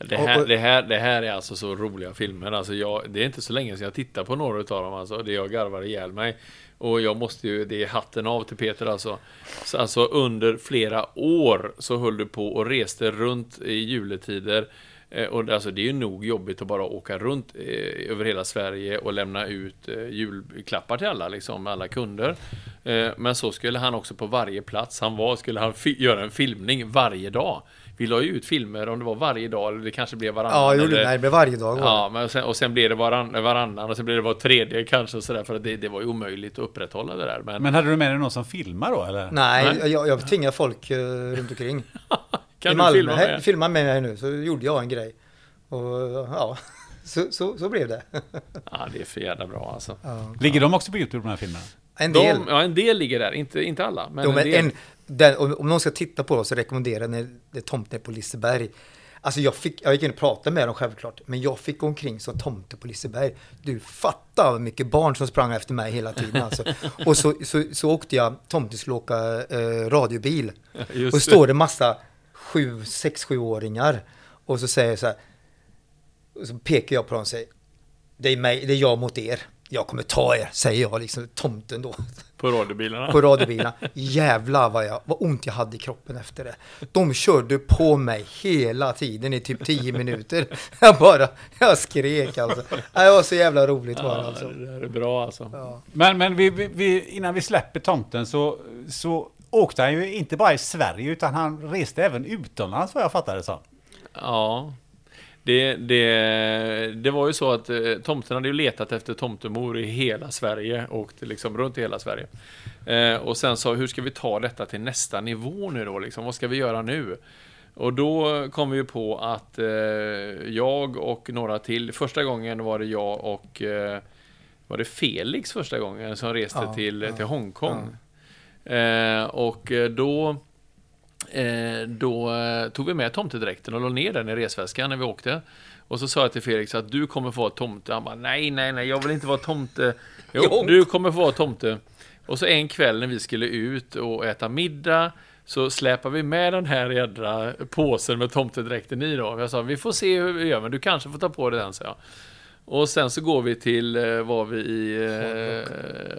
Det här, det, här, det här är alltså så roliga filmer. Alltså jag, det är inte så länge sedan jag tittade på några utav dem. Alltså, det jag garvar ihjäl mig. Och jag måste ju, det är hatten av till Peter alltså. Så alltså under flera år så höll du på och reste runt i juletider. Eh, Och alltså det är ju nog jobbigt att bara åka runt eh, över hela Sverige och lämna ut eh, julklappar till alla, liksom, alla kunder. Men så skulle han också på varje plats han var, skulle han göra en filmning varje dag. Vi la ju ut filmer om det var varje dag, eller det kanske blev varannan. Ja, gjorde, eller, nej, det blev varje dag. Ja, men sen, och sen blev det varann, varannan och sen blev det var tredje kanske och sådär för att det, det var ju omöjligt att upprätthålla det där. Men, Men hade du med dig någon som filmar då eller? Nej, Nej. jag, jag tvingar folk uh, runt omkring. Kan i du Malmö. filma Här- med? filma med mig nu så gjorde jag en grej. Och ja, så, så, så blev det. Ja, det är för jävla bra alltså. Ja. Ligger de också på YouTube, de här filmerna? En del. De, ja, en del ligger där, inte, inte alla. Men Jo, en del. en, den, om, någon ska titta på dem så rekommenderar jag det tomten på Liseberg. Alltså jag, fick, jag gick in och pratade med dem självklart, men jag fick omkring som tomte på Liseberg. Du fattar vad mycket barn som sprang efter mig hela tiden alltså. Och så, så, så åkte jag, tomten skulle åka eh, radiobil. Just Och så står det massa sju, sex, sjuåringar. Och så säger jag så här, och så pekar jag på dem och säger, det är, mig, det är jag mot er. Jag kommer ta er, säger jag liksom, tomten då På radiobilarna. på radiobilarna. Jävlar vad, jag, vad ont jag hade i kroppen efter det. De körde på mig hela tiden i typ 10 minuter. Jag bara, jag skrek alltså. Det var så jävla roligt var det Ja, alltså. det är bra alltså. Ja. Men, men vi, vi, innan vi släpper tomten så, så åkte han ju inte bara i Sverige utan han reste även utomlands vad jag fattade det som. Ja. Det, det, det var ju så att eh, tomten hade ju letat efter tomtemor i hela Sverige, åkte liksom runt i hela Sverige. Eh, och sen sa, hur ska vi ta detta till nästa nivå nu då, liksom? Vad ska vi göra nu? Och då kom vi ju på att eh, jag och några till, första gången var det jag och eh, var det Felix första gången som reste Ja, till, ja, till Hongkong. Eh, och då då eh, tog vi med tomtedräkten och la ner den i resväskan när vi åkte. Och så sa jag till Felix att du kommer få vara tomte. Han bara, nej, nej, nej, jag vill inte vara tomte. Jo, du kommer få vara tomte. Och så en kväll när vi skulle ut och äta middag så släpar vi med den här jädra påsen med tomtedräkten i då. Jag sa, vi får se hur vi gör, men du kanske får ta på dig den, så jag. Och sen så går vi till, eh, var vi i, eh,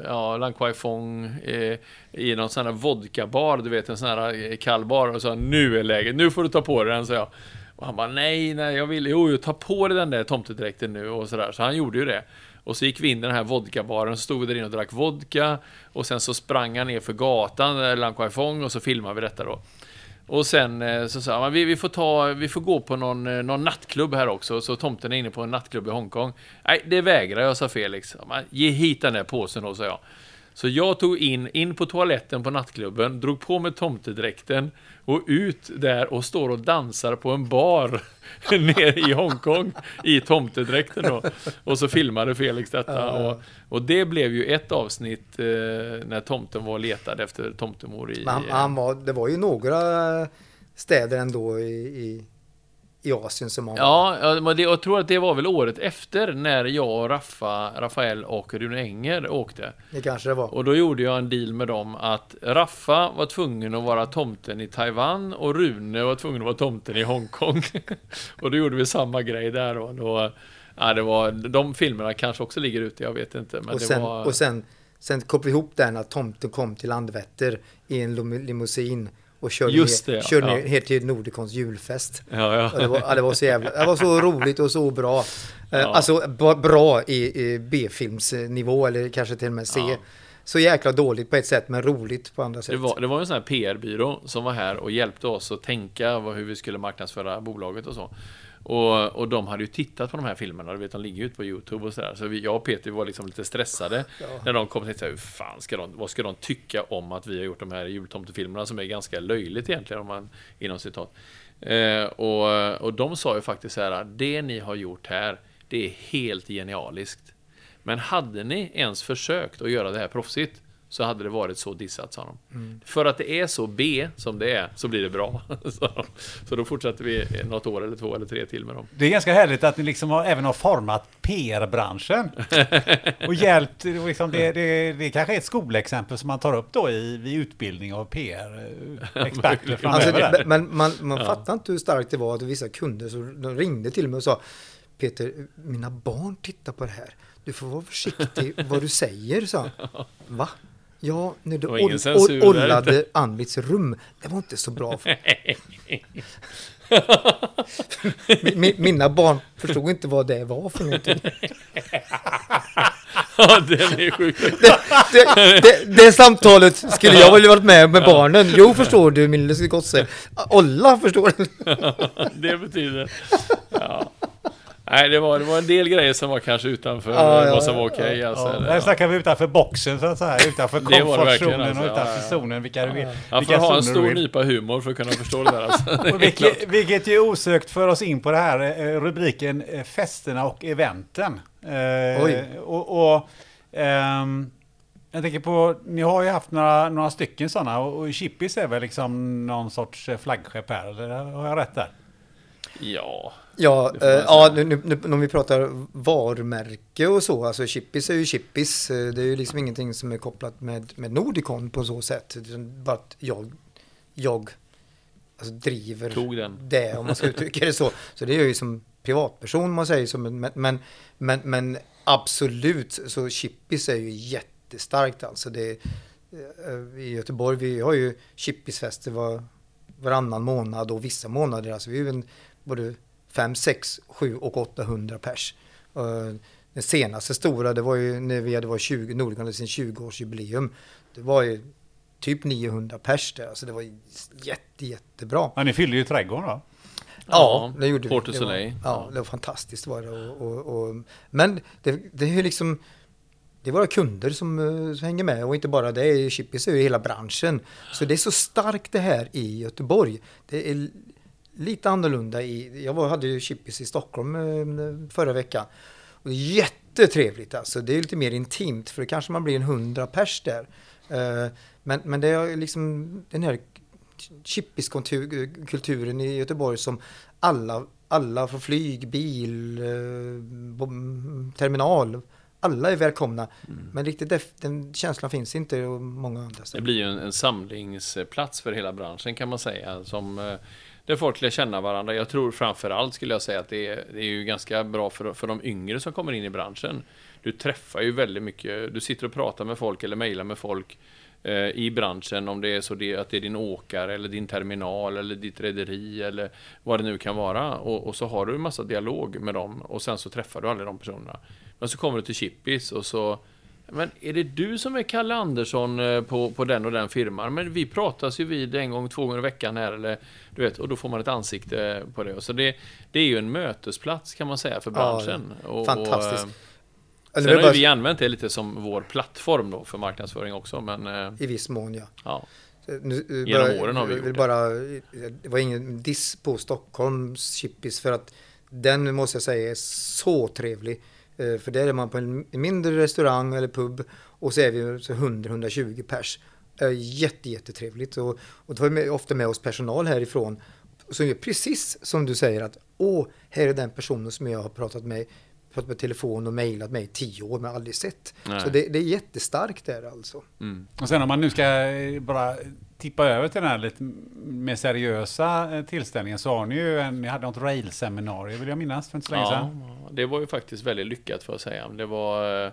ja, Lang Kwai Fong, eh, i någon sån här vodkabar, du vet en sån här eh, kall bar, och sa nu är läget, nu får du ta på dig den, så jag. Och han bara, nej, nej, jag vill, jo, jo, ta på dig den där tomtedräkten nu, och sådär, så han gjorde ju det. Och så gick vi in i den här vodkabaren, så stod vi där inne och drack vodka, och sen så sprang han ner för gatan, eh, Lang Kwai Fong, och så filmade vi detta då. Och sen eh, så sa han, vi, vi, får ta, vi får gå på någon, eh, någon nattklubb här också, så tomten är inne på en nattklubb i Hongkong. Nej, det vägrar jag, sa Felix. Ge hit den där påsen då, sa jag. Så jag tog in, in på toaletten på nattklubben, drog på mig tomtedräkten och ut där och står och dansar på en bar nere i Hongkong i tomtedräkten då. Och så filmade Felix detta. Och, och det blev ju ett avsnitt eh, när tomten var och letade efter tomtemor i... Men han, han var, det var ju några städer ändå i, i, i Asien som var. Ja, men det, jag tror att det var väl året efter när jag, och Raffa, Rafael och Rune Enger åkte. Det kanske det var. Och då gjorde jag en deal med dem att Raffa var tvungen att vara tomten i Taiwan och Rune var tvungen att vara tomten i Hongkong. och då gjorde vi samma grej där då. då ja, det var, de filmerna kanske också ligger ute, jag vet inte. Men och det sen, var... och sen, sen kopplade vi ihop den att tomten kom till Landvetter i en lim- limousin och körde, Just ner, det, ja. körde Ja. ner, ner till Nordicons julfest. ja, ja. Det, var, det var så jävla, det var så roligt och så bra. Eh. Alltså bra i, i B-filmsnivå eller kanske till och med C. Så jäkla dåligt på ett sätt men roligt på andra sätt. Det var, det var en sån här PR-byrå som var här och hjälpte oss att tänka vad, hur vi skulle marknadsföra bolaget och så. Och, och de hade ju tittat på de här filmerna, du vet de ligger ute på YouTube och sådär. Så vi, jag och Peter var liksom lite stressade när de kom och tänkte hur fan ska de, vad ska de tycka om att vi har gjort de här jultomtefilmerna som är ganska löjligt egentligen om man, inom citat. Eh, och, och de sa ju faktiskt så här, det ni har gjort här, det är helt genialiskt. Men hade ni ens försökt att göra det här proffsigt så hade det varit så dissat, sa de. För att det är så B som det är, så blir det bra. så då fortsatte vi något år eller två eller tre till med dem. Det är ganska härligt att ni liksom har, även har format PR-branschen. Och hjälpt, liksom det, det, det kanske är ett skolexempel som man tar upp då i, vid utbildning av PR-experter framöver. Alltså, det, men man, man fattar inte hur starkt det var att vissa kunder så de ringde till mig och sa Peter, mina barn tittar på det här. Du får vara försiktig vad du säger, sa han. Va? Ja, när du oll- oll- ollade Anvits rum, det var inte så bra. Mi- mi- Mina barn förstod inte vad det var för någonting. Ja, den är sjuk. Det, det, det, det samtalet skulle jag väl varit med med barnen. Jo, förstår du min lille gosse. Olla förstår du. det betyder... Ja. Nej, det var, det var en del grejer som var kanske utanför Ja, ja, vad som var ja, okej. ja. alltså, Ja, där ja. snackar vi utanför boxen så att säga, utanför komfortzonen alltså. och utanför Ja, ja. zonen. Vilka, Man får vilka ha en stor nypa humor för att kunna förstå det där. Alltså. Vilket, vilket ju osökt för oss in på det här eh, rubriken eh, festerna och eventen. Eh, Oj. Och, och ehm, jag tänker på, ni har ju haft några, några stycken sådana och, Chippis är väl liksom någon sorts flaggskepp här, eller har jag rätt där? Ja, Ja, eh, ja nu, nu, nu, om vi pratar varumärke och så, alltså Chippis är ju Chippis. Eh, Det är ju liksom ingenting som är kopplat med, med Nordicon på så sätt. Bara att jag, jag alltså driver det om man ska uttrycka det så. Så det är ju som privatperson man säger en, men, men, men, men absolut så Chippis är ju jättestarkt alltså. Det, eh, I Göteborg vi har ju Chippisfester var, varannan månad och vissa månader. Alltså vi är ju en, både 5, 6, 7 och 800 pers. Eh, Den senaste stora det var ju när vi hade varit 20, Nordicon hade sin 20-årsjubileum. Det var ju typ 900 pers där. Alltså det var jätte, jättebra. Ja, ni fyllde ju trädgården då. Ja, det gjorde vi. Porto Det var-. Ja, det var fantastiskt var det. Och, och, och, men det, det är ju liksom, det är våra kunder som, eh, som hänger med och inte bara det, Chippis är ju hela branschen. Så det är så starkt det här i Göteborg. Det är lite annorlunda i, jag var, hade ju Chippis i Stockholm eh, förra veckan. Och det är jättetrevligt alltså, det är lite mer intimt för det kanske man blir en hundra pers där. Eh, Men, men det är liksom den här chippiskulturen i Göteborg som alla, alla från flyg, bil, eh, terminal, alla är välkomna. Men riktigt den känslan finns inte i många andra Det ställen. blir ju en, en samlingsplats för hela branschen kan man säga. Som, eh, där folk lär känna varandra. Jag tror framförallt, skulle jag säga att det är, det är ju ganska bra för, för de yngre som kommer in i branschen. Du träffar ju väldigt mycket, du sitter och pratar med folk eller mejlar med folk eh, i branschen om det är så det, att det är din åkare eller din terminal eller ditt rederi eller vad det nu kan vara. Och, och så har du en massa dialog med dem och sen så träffar du aldrig de personerna. Men så kommer du till Chippis och så men är det du som är Kalle Andersson eh, på, på den och den firman? Men vi pratas ju vid en gång, två gånger i veckan här, eller du vet, och då får man ett ansikte på det. Så det, det är ju en mötesplats kan man säga för Ja, branschen. och, fantastiskt. Och, eh, Eller sen har bara vi använt det lite som vår plattform då för marknadsföring också, men eh, i viss mån, ja. ja. Nu, Genom bara- åren har vi gjort det. bara, det var ingen diss på Stockholms Chippis för att den måste jag säga är så trevlig. Eh, För där är man på en mindre restaurang eller pub och så är vi så 100-120 pers. Eh, Jätte, jättetrevligt och, och då har vi ofta med oss personal härifrån som gör precis som du säger att åh, här är den personen som jag har pratat med pratat med telefon och mejlat mig i tio år men aldrig sett. Nej. Så det, det är jättestarkt där alltså. Mm. Och sen om man nu ska eh, bara tippa över till den här lite mer seriösa eh, tillställningen så har ni ju en, ni hade något railseminarium vill jag minnas för inte så länge sedan. Ja, det var ju faktiskt väldigt lyckat för att säga. Det var, eh,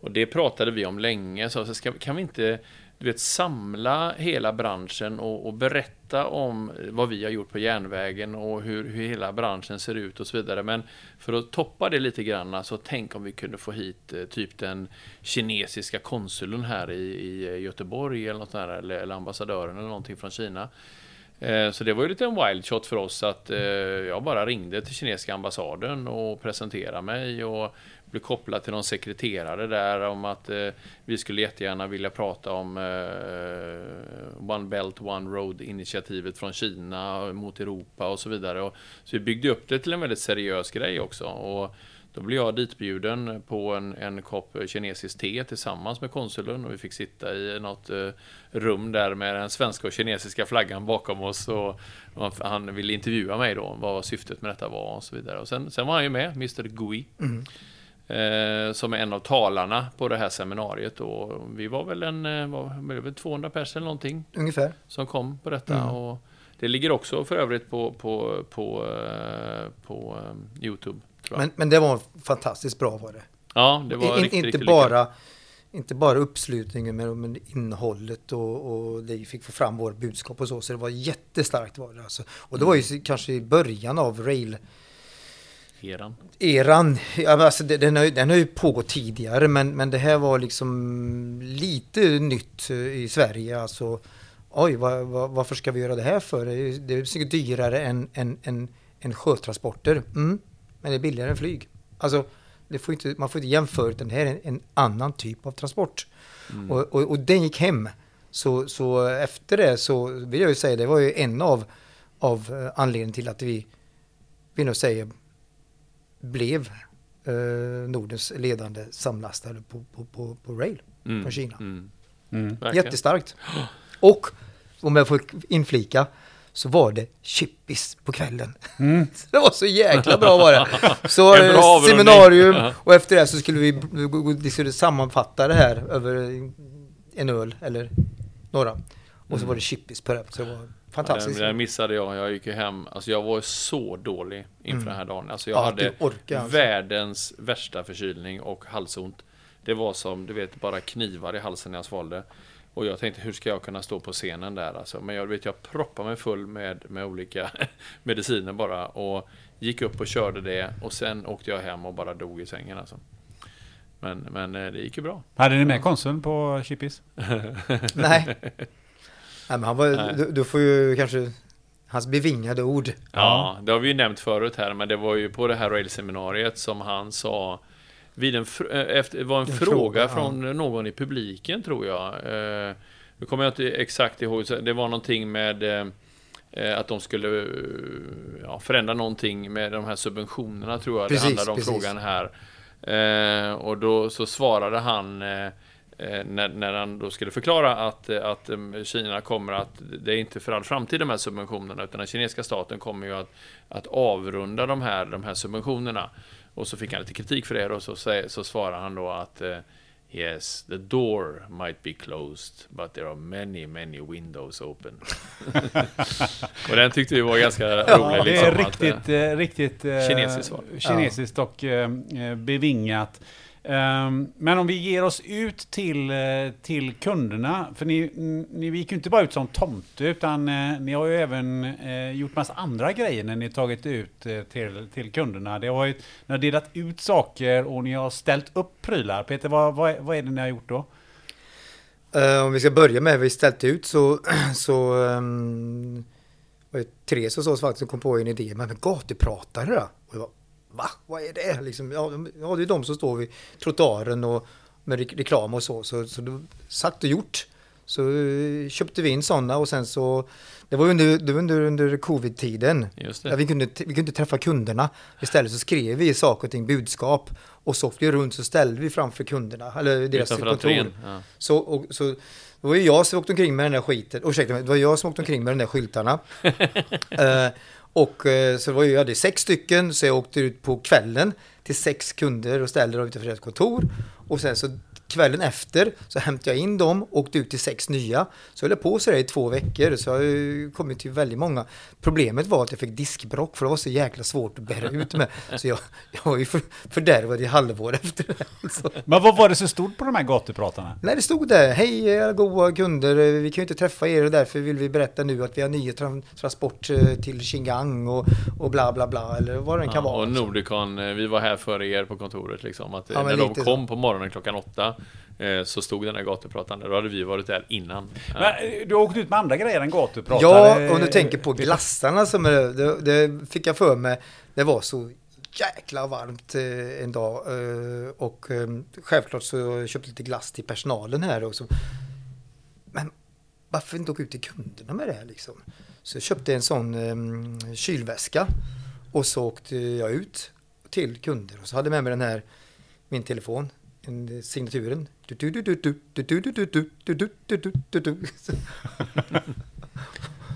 och det pratade vi om länge. Så så ska, kan vi inte du vet, samla hela branschen och, och berätta om vad vi har gjort på järnvägen och hur, hur hela branschen ser ut och så vidare. Men för att toppa det lite grann, så tänk om vi kunde få hit eh, typ den kinesiska konsuln här i, i Göteborg eller något där, eller, eller ambassadören eller någonting från Kina. Eh, så det var ju lite en wild shot för oss att eh, jag bara ringde till kinesiska ambassaden och presenterade mig och blev kopplad till någon sekreterare där om att eh, vi skulle jättegärna vilja prata om eh, One Belt One Road initiativet från Kina mot Europa och så vidare. Och, så vi byggde upp det till en väldigt seriös grej också. Och då blev jag ditbjuden på en, en kopp kinesiskt te tillsammans med konsuln och vi fick sitta i något eh, rum där med den svenska och kinesiska flaggan bakom oss och, han ville intervjua mig då, vad syftet med detta var och så vidare. Och sen, sen var han ju med, Mr Gui, mm eh, som är en av talarna på det här seminariet och vi var väl en, var väl 200 personer eller någonting Ungefär. som kom på detta. Mm. Och det ligger också för övrigt på, på, på, eh, på eh, Youtube. Men, men det var fantastiskt bra var det. ja, det var In, riktigt, inte, riktigt bara, inte bara uppslutningen men, men innehållet och, och det vi fick få fram vårt budskap och så. Så det var jättestarkt var det alltså. Och det var ju kanske i början av rail Eran. eran. Ja, Alltså, den, har, den har ju pågått tidigare men, men det här var liksom lite nytt eh, i Sverige. Alltså, oj, vad, vad, varför ska vi göra det här för? Det är, säkert dyrare än, än, än, än sjötransporter. Mm. men det är billigare än flyg. Alltså, det får inte, man får inte jämföra, utan det här är en, en annan typ av transport. Mm. Och, och, och den gick hem. Så, så efter det så vill jag ju säga, det var ju en av, av eh, anledningen till att vi, vill jag säga, blev eh, Nordens ledande samlastare på, på, på, på rail Mm. från Kina. Mm. Mm. Jättestarkt. Och om jag får inflika så var det chippis på kvällen. Mm. Så det var så jäkla bra var det. Så bra seminarium och efter det så skulle vi, vi, vi, vi skulle sammanfatta det här över en öl eller några. Och så Mm. var det chippis på det. Så det var Ja, den, fantastiskt. den missade jag. Jag gick ju hem. Alltså jag var så dålig inför Mm. den här dagen. Alltså jag Ja, hade orkar alltså. världens värsta förkylning och halsont. Det var som, du vet, bara knivar i halsen när jag svalde. Och jag tänkte, hur ska jag kunna stå på scenen där alltså? Men jag vet, jag proppade mig full med, med olika mediciner bara. Och gick upp och körde det. Och sen åkte jag hem och bara dog i sängen alltså. Men, men eh, det gick ju bra. Hade ni med konsuln på Chippis? Nej. Nej, men han var, du, du får ju kanske hans bevingade ord. Ja, det har vi ju nämnt förut här, men det var ju på det här railseminariet som han sa vid en, fr- eh, efter, det var en, En fråga, fråga, ja. från någon i publiken tror jag. Eh, nu kommer jag inte exakt ihåg, så det var någonting med eh, eh, att de skulle eh, ja, förändra någonting med de här subventionerna tror jag Precis, det handlade om precis. frågan här. Eh, och då så svarade han när, när han då skulle förklara att, eh, att eh, Kina kommer att, det är inte för all framtid de här subventionerna, utan den kinesiska staten kommer ju att, att avrunda de här, de här subventionerna. Och så fick han lite kritik för det och så, så svarar han då att eh, Yes, the door might be closed, but there are many, many windows open. och den tyckte vi var ganska rolig. Ja, det liksom, är att, eh, riktigt, eh, riktigt eh, Kinesiskt svar. kinesiskt och eh, eh, bevingat. Ehm, men om vi ger oss ut till, eh, till kunderna, för ni, ni gick ju inte bara ut som tomte, utan eh, ni har ju även eh, gjort massa andra grejer när ni tagit ut till, till kunderna. Det har ju, ni har delat ut saker och ni har ställt upp prylar. Peter, vad, vad, är- vad är det ni har gjort då? Om vi ska börja med vad vi ställt ut så, så um, var det Therese hos oss faktiskt som kom på en idé, men gatupratare då? Och jag bara, va? Vad är det? Liksom, ja, de- ja, det är de som står vid trottoaren och med re- reklam och så. Så, så då, sagt och gjort. Så eh, köpte vi in sådana och sen så, det var under, det var under, under covid-tiden. Det. vi, kunde, vi kunde inte träffa kunderna. Istället så skrev vi saker och ting, budskap. Och så åkte vi runt så ställde vi framför kunderna, eller deras Utanför kontor. Ja. Så, och, så det var ju jag som åkte omkring med den där skiten. Ursäkta mig, det var jag som åkte omkring med den där skyltarna. eh, och eh, så det var ju, jag hade sex stycken, så jag åkte ut på kvällen till sex kunder och ställde dem utanför deras kontor. Och sen så kvällen efter så hämtade jag in dem och åkte ut till sex nya. Så jag höll på så där i två veckor, så jag har ju kommit till väldigt många. Problemet var att jag fick diskbrock för det var så jäkla svårt att bära ut med. Så jag, jag var ju för, fördärvad i halvår efter det. Så. Men vad var det som stod på de här gatupratarna? Nej, det stod där. Hej era goa kunder, vi kan ju inte träffa er och därför vill vi berätta nu att vi har nya tran- transport eh, till Xinjiang och, och bla bla bla eller vad det än kan Ja, vara. och alltså. Nordicon, eh, vi var här före er på kontoret liksom. Att Ja, när de lite så. kom på morgonen klockan åtta så stod den där gatuprataren. Då hade vi varit där innan. Men, eh, du har åkt ut med andra grejer än gatupratare? Ja, om du tänker på glassarna som det, det fick jag för mig, det var så jäkla varmt eh, en dag eh, och eh, självklart så köpte jag lite glass till personalen här också. Men varför inte åka ut till kunderna med det här liksom? Så jag köpte en sån eh, kylväska och så åkte jag ut till kunder och så hade jag med mig den här, min telefon, en signaturen.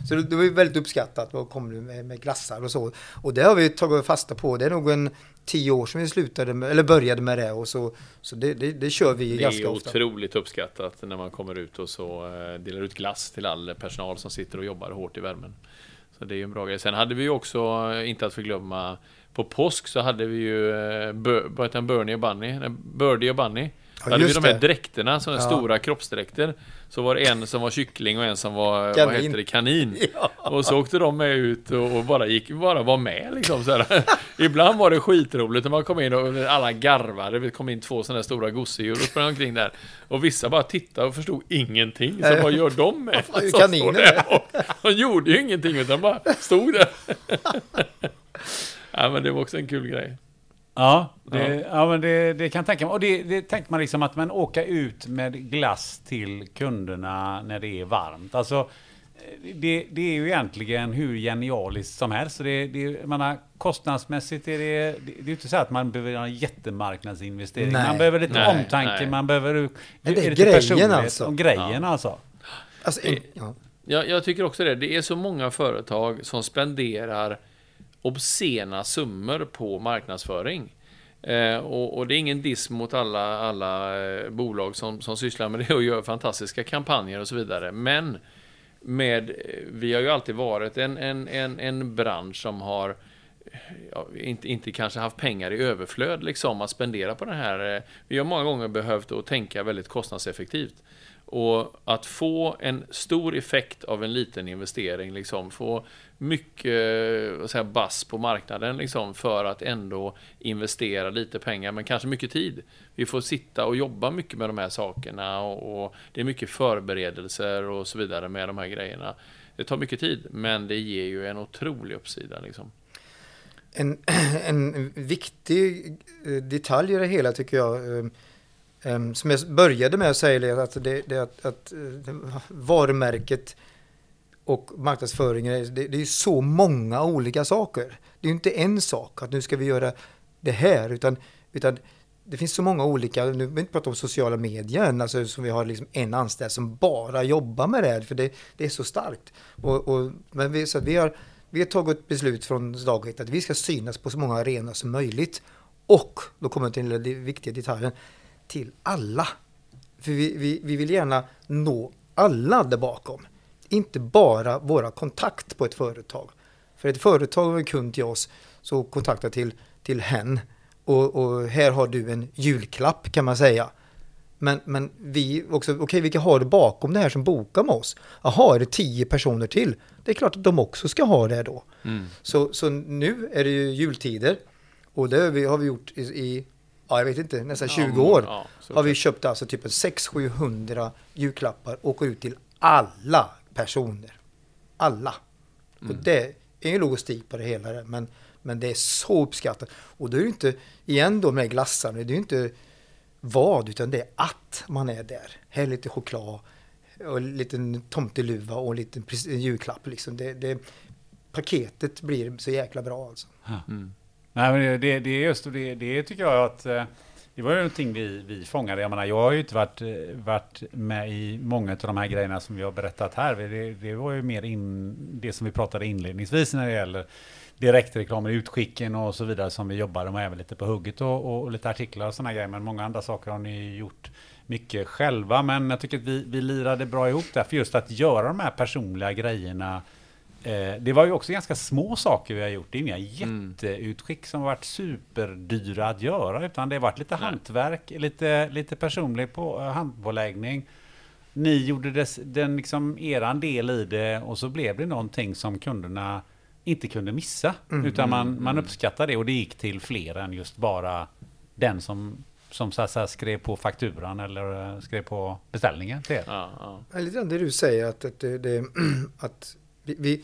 Så det var ju väldigt uppskattat. Vad kom du med, med glassar och så? Och det har vi tagit fasta på. Det är nog en tio år som vi slutade med, eller började med det. Och så så det, det, det kör vi det ganska ofta. Det är otroligt uppskattat när man kommer ut och så delar ut glass till all personal som sitter och jobbar hårt i värmen. Så det är ju en bra grej. Sen hade vi ju också, inte att förglömma, på påsk så hade vi ju, eh, vad heter han, Bernie och Bunny? Nej, Birdie och Bunny. Ja, hade vi de här det. dräkterna, sådana Ja. stora kroppsdräkter. Så var det en som var kyckling och en som var, vad Kanin. heter det, kanin. Ja. Och så åkte de med ut och, och bara gick, bara var med liksom så. Ibland var det skitroligt när man kom in och alla garvade. Det kom in två sådana stora gosedjur och sprang omkring där. Och vissa bara tittade och förstod ingenting. Så vad gör de med? Vad Så och- De gjorde ju ingenting utan bara stod där. Ja, men det var också en kul grej. Ja, det, ja. men det, det kan jag tänka mig. Och det, det tänkte man liksom att man åka ut med glass till kunderna när det är varmt. Alltså, det, det är ju egentligen hur genialiskt som helst. det, det, man har, kostnadsmässigt är det, det, det är inte så att man behöver en jättemarknadsinvestering. Nej. Man behöver lite nej, omtanke, nej. man behöver... Men det är, är grejen alltså. Och grejen ja. alltså. alltså det, ja. Jag, jag tycker också det. Det är så många företag som spenderar obscena summor på marknadsföring. Eh, och, och, det är ingen diss mot alla, alla eh, bolag som, som sysslar med det och gör fantastiska kampanjer och så vidare. Men med, eh, vi har ju alltid varit en, en, en, en bransch som har ja, inte, inte kanske haft pengar i överflöd liksom att spendera på den här. Eh, vi har många gånger behövt att tänka väldigt kostnadseffektivt. Och att få en stor effekt av en liten investering, liksom, få mycket säga, bass på marknaden liksom, för att ändå investera lite pengar, men kanske mycket tid. Vi får sitta och jobba mycket med de här sakerna och, och det är mycket förberedelser och så vidare med de här grejerna. Det tar mycket tid, men det ger ju en otrolig uppsida. Liksom. En, en viktig eh, detalj i det hela tycker jag, eh, Ehm, som jag började med att säga, att, det, det, att, att eh, varumärket och marknadsföringen, det, det är så många olika saker. Det är inte en sak att nu ska vi göra det här, utan, utan det finns så många olika, nu vill vi inte prata om sociala medier alltså som vi har liksom en anställd som bara jobbar med det här, för det, det är så starkt. Och, och, men vi, så vi, har, vi har tagit beslut från dag ett att vi ska synas på så många arenor som möjligt. Och, då kommer jag till den viktiga detaljen, till alla. För vi, vi, vi vill gärna nå alla där bakom inte bara våra kontakt på ett företag. För ett företag är en kund till oss, så kontakta till, till hen. Och, och, här har du en julklapp kan man säga. Men, men vi också, okej okay, vilka har du bakom det här som bokar med oss? Jaha, är det tio personer till? Det är klart att de också ska ha det då. Mm. Så, så nu är det ju jultider. Och det har vi, har vi gjort i, i ja, jag vet inte, nästan 20 ja, år. Ja, har vi köpt alltså typ 600-700 julklappar och går ut till alla personer. Alla. Mm. Och det är ju logistik på det hela, men, men det är så uppskattat. Och då är det inte, igen då med glassarna, det är ju inte vad, utan det är att man är där. Här är lite choklad och en liten tomteluva och en liten julklapp. Liksom. Det, det, paketet blir så jäkla bra alltså. Mm. Nej, men det, det är just det, det tycker jag att eh, det var ju någonting vi, vi fångade. Jag menar, jag har ju inte varit, eh, varit med i många av de här grejerna som vi har berättat här. Det, det var ju mer in, det som vi pratade inledningsvis när det gäller direktreklam, utskicken och så vidare som vi jobbar med, även lite på hugget och, och, och lite artiklar och sådana grejer. Men många andra saker har ni gjort mycket själva. Men jag tycker att vi, vi lirade bra ihop där, för just att göra de här personliga grejerna Eh, det var ju också ganska små saker vi har gjort. Det är inga mm. jätteutskick som varit superdyra att göra, utan det har varit lite Nej. hantverk, lite, lite personlig på, eh, handpåläggning. Ni gjorde des, den liksom eran del i det och så blev det någonting som kunderna inte kunde missa. Mm. Utan man, man mm. uppskattade det och det gick till fler än just bara den som som så här, skrev på fakturan eller eh, skrev på beställningen till er. Ja, ja. Lite grann det du säger att, att, det, att vi,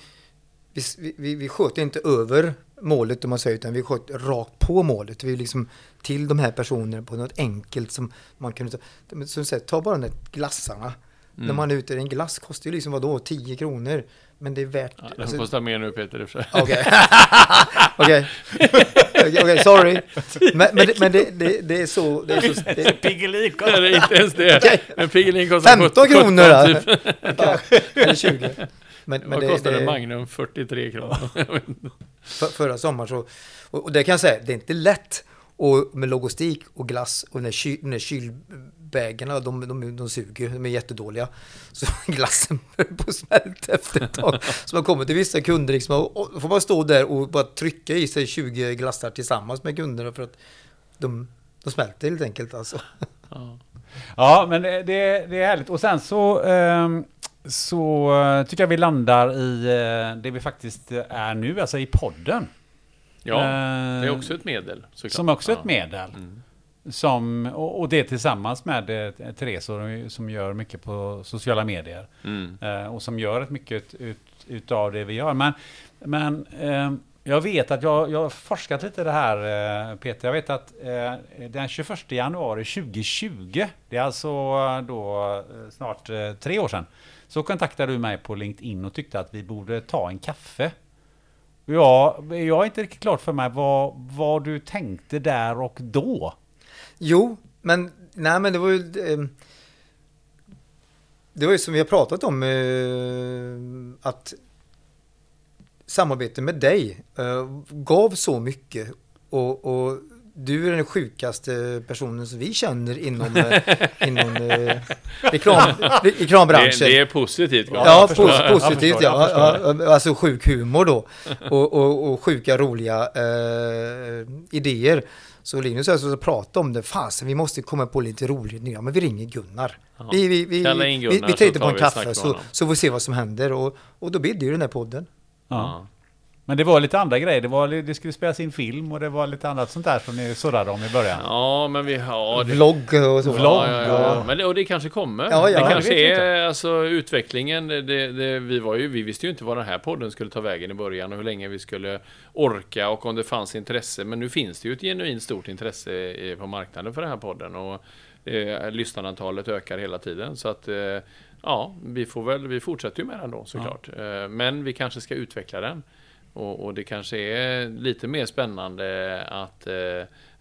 vi, vi, vi, vi sköt inte över målet om man säger, utan vi sköt rakt på målet. Vi liksom till de här personerna på något enkelt som man kan som sagt, ta bara de där glassarna. Mm. När man är ute, en glass kostar ju liksom vadå, 10 kronor. Men det är värt... Ja, den alltså, kostar mer nu Peter i och för sig. Okej. Okej. Okej, sorry. Men, men, det, men det, det, det, är så... Det är så det, Piggelin kostar... Nej, inte ens det. Okay. Men Piggelin kostar 15 kronor? Typ. eller 20. Men, men Vad det, kostade det, Magnum? 43 kronor. för, förra sommaren så, och, och det kan jag säga, det är inte lätt och med logistik och glass och när, kyl, när kylbägarna, de, de, de suger, de är jättedåliga. Så glassen börjar på att smälta efter ett tag. Så man kommer till vissa kunder liksom, och, och får bara stå där och bara trycka i sig 20 glassar tillsammans med kunderna för att de, de smälter helt enkelt alltså. Ja, ja men det, det, det är härligt. Och sen så um så uh, tycker jag vi landar i uh, det vi faktiskt är nu, alltså i podden. Ja, det är också ett medel. Såklart. Som också är ett medel. Mm. Som, och, och, det tillsammans med eh, Therese som gör mycket på sociala medier. Mm. och som gör ett mycket ut, utav det vi gör. Men, men Jag vet att jag, jag har forskat lite det här eh, Peter. Jag vet att eh, den 21 januari 2020, det är alltså eh, då eh, snart eh, tre år sedan, så kontaktade du mig på LinkedIn och tyckte att vi borde ta en kaffe. Ja, jag är inte riktigt klart för mig vad, vad du tänkte där och då. Jo, men nej men det var ju eh, Det var ju som vi har pratat om eh, att samarbete med dig eh, gav så mycket och, och du är den sjukaste personen som vi känner inom, eh, inom eh, reklam, re, reklambranschen. Det, det är positivt. Ja, pos- Jag positivt förstår, jag ja. förstår. ja. Alltså sjuk humor då. Och, och, och sjuka roliga eh, idéer. Så Linus och jag så pratade om det. Fasen, vi måste komma på lite roligt nu. Ja, men vi ringer Gunnar. Ja. Vi, vi, vi, vi, Gunnar vi tar inte tar på en vi kaffe så, så får vi se vad som händer. Och, och då blir det ju den här podden. Ja. Ja. Men det var lite andra grejer. Det, var, det skulle spelas in film och det var lite annat sånt där som ni surrade om i början. ja, men vi har... det- Vlogg och så. Vlogg. Ja, ja, ja. Men det, och det kanske kommer. Ja, ja, det kanske är alltså, utvecklingen. Det, det, det, vi, var ju, vi visste ju inte vad den här podden skulle ta vägen i början och hur länge vi skulle orka och om det fanns intresse. Men nu finns det ju ett genuint stort intresse i- på marknaden för den här podden och eh, lyssnarantalet ökar hela tiden. Så att eh, ja, vi får väl, vi fortsätter ju med den då såklart. Eh, men vi kanske ska utveckla den. Och, och det kanske är lite mer spännande att, eh,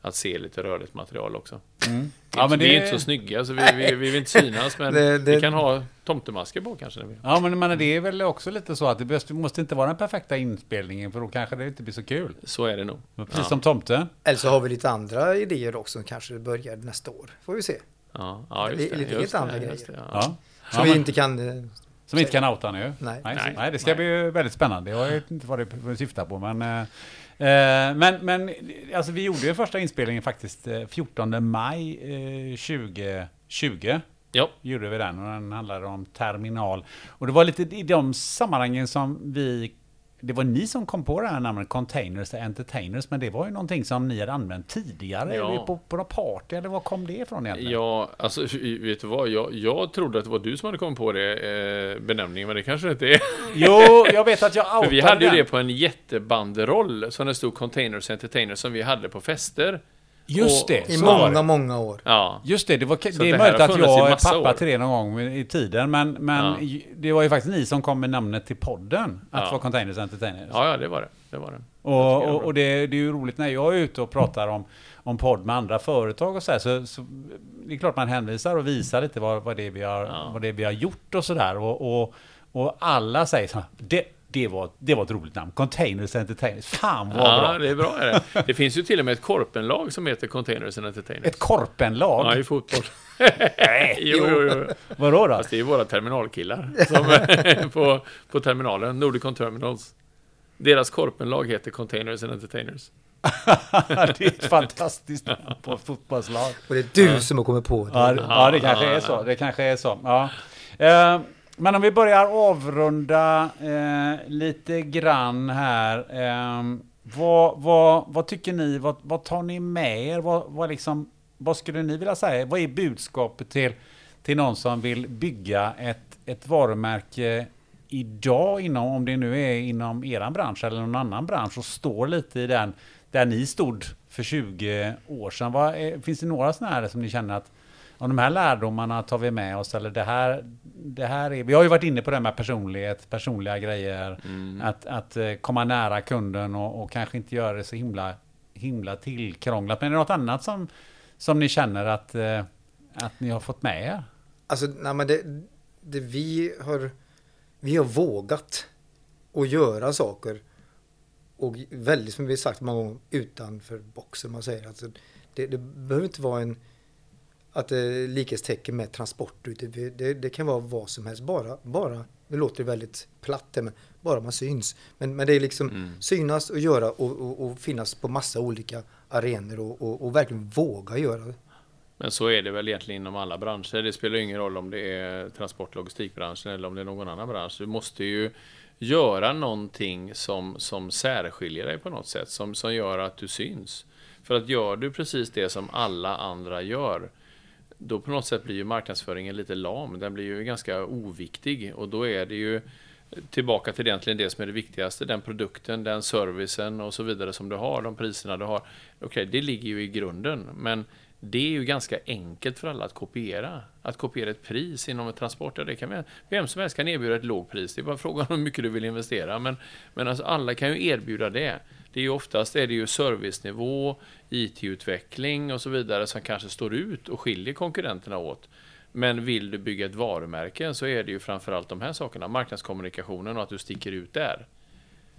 att se lite rörligt material också. Mm. Ja, men Vi är inte så snygga så vi, vi, vi vill inte synas men Det- det- vi kan ha tomtemasker på kanske. Ja, men, men det är väl också lite så att det behövs- det måste inte vara den perfekta inspelningen för då kanske det inte blir så kul. Så är det nog. Precis Ja. som tomten. Eller så har vi lite andra idéer också som kanske börjar nästa år. Får vi se. Ja, ja Det just det. lite just helt andra det, grejer. just det, ja. Ja. Som Ja, vi men- inte kan... eh, Som inte kan outa nu. Nej. Nej, Nej. nej, det ska Nej. bli väldigt spännande. Jag vet inte vad det syftar på, men... eh, eh, men, men alltså, vi gjorde ju första inspelningen faktiskt eh, 14 maj eh, 2020. Ja, Gjorde vi den och den handlade om terminal. Och det var lite i de sammanhangen som vi... Det var ni som kom på det här namnet Containers Entertainers, men det var ju någonting som ni hade använt tidigare Ja. på, på något party, eller var kom det ifrån egentligen? ja, alltså vet du vad? Jag, jag trodde att det var du som hade kommit på det eh, benämningen, men det kanske inte är. Jo, jag vet att jag outade För vi hade ju den. det på en jättebanderoll som det stod Containers Entertainers som vi hade på fester. Just det, I många, det. många år. Ja, Just det, det, var, det det är möjligt att jag är pappa år. till det någon gång i tiden, men, men Ja. det var ju faktiskt ni som kom med namnet till podden, att Ja. vara Containers Entertainers. ja, ja det var det. Det var det. Och, är och, och det, det är ju roligt när jag är ute och pratar om, om podd med andra företag och så, här, så, så det är klart man hänvisar och visar lite vad, vad, det, vi har, Ja. vad det vi har gjort och sådär. Och, och, och alla säger så här, det, det, var, det var ett roligt namn, Containers Entertainers. Fan vad Ja, bra! det är bra. Är det. det finns ju till och med ett korpenlag som heter Containers and Entertainers. Ett korpenlag? Ja, i fotboll. Nej, Jo, jo, jo. Vadå då? Fast det är våra terminalkillar som, på, på terminalen, Nordicon Terminals. Deras korpenlag heter Containers and Entertainers. det är ett fantastiskt på fotbollslag. Och det är du som har kommit på det. Ja, det- ja, det kanske är så. Det kanske är så. Ja. Eh, men om vi börjar avrunda eh, lite grann här. Eh, vad, vad, vad tycker ni? Vad, vad tar ni med er? Vad, vad, liksom, vad skulle ni vilja säga? Vad är budskapet till, till någon som vill bygga ett, ett varumärke idag, inom, om det nu är inom eran bransch eller någon annan bransch och står lite i den där ni stod för 20 år sedan. Vad är, finns det några sådana här som ni känner att om de här lärdomarna tar vi med oss eller det här, det här är, vi har ju varit inne på det här med personlighet, personliga grejer, att, att eh, komma nära kunden och, och kanske inte göra det så himla, himla tillkrånglat. Men är det något annat som, som ni känner att, eh, att ni har fått med er? Alltså, nej, men det, det vi har, vi har vågat att göra saker och väldigt, som vi sagt många gånger, utanför boxen. Man säger alltså, det, det behöver inte vara en att det är likhetstecken med transport. Det, det, kan vara vad som helst. Bara, bara, nu låter det väldigt platt men bara man syns. Men, men det är liksom Mm. synas och göra och, och, och finnas på massa olika arenor och, och, och verkligen våga göra. Men så är det väl egentligen inom alla branscher. Det spelar ingen roll om det är transport logistikbranschen eller om det är någon annan bransch. Du måste ju göra någonting som, som särskiljer dig på något sätt, som, som gör att du syns. För att gör du precis det som alla andra gör, då på något sätt blir ju marknadsföringen lite lam. Den blir ju ganska oviktig och då är det ju tillbaka till egentligen det som är det viktigaste, den produkten, den servicen och så vidare som du har, de priserna du har. Okej, okay, det ligger ju i grunden, men det är ju ganska enkelt för alla att kopiera. Att kopiera ett pris inom en transport, ja, det kan vem som helst kan erbjuda ett lågt pris. Det är bara frågan om hur mycket du vill investera. Men, men alltså alla kan ju erbjuda det. Det är ju oftast är det ju servicenivå, IT-utveckling och så vidare som kanske står ut och skiljer konkurrenterna åt. Men vill du bygga ett varumärke så är det ju framförallt de här sakerna, marknadskommunikationen och att du sticker ut där.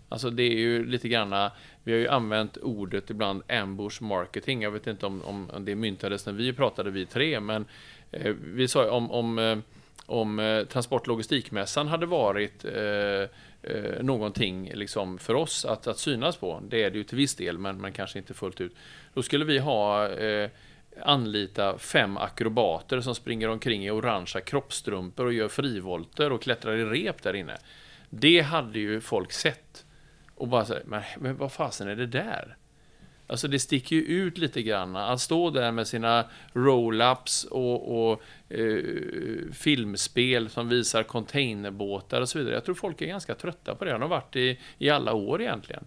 Alltså det är ju lite granna, vi har ju använt ordet ibland ambush marketing. Jag vet inte om, om det myntades när vi pratade vi tre, men eh, vi sa om, om, eh, om eh, transportlogistikmässan hade varit eh, eh, någonting liksom för oss att, att synas på, det är det ju till viss del, men, men kanske inte fullt ut. Då skulle vi ha eh, anlita fem akrobater som springer omkring i orangea kroppstrumpor och gör frivolter och klättrar i rep där inne. Det hade ju folk sett. Och bara säga, men, men vad fasen är det där? Alltså det sticker ju ut lite grann. Att stå där med sina roll-ups och, och eh, filmspel som visar containerbåtar och så vidare. Jag tror folk är ganska trötta på det. De har varit i, i alla år egentligen.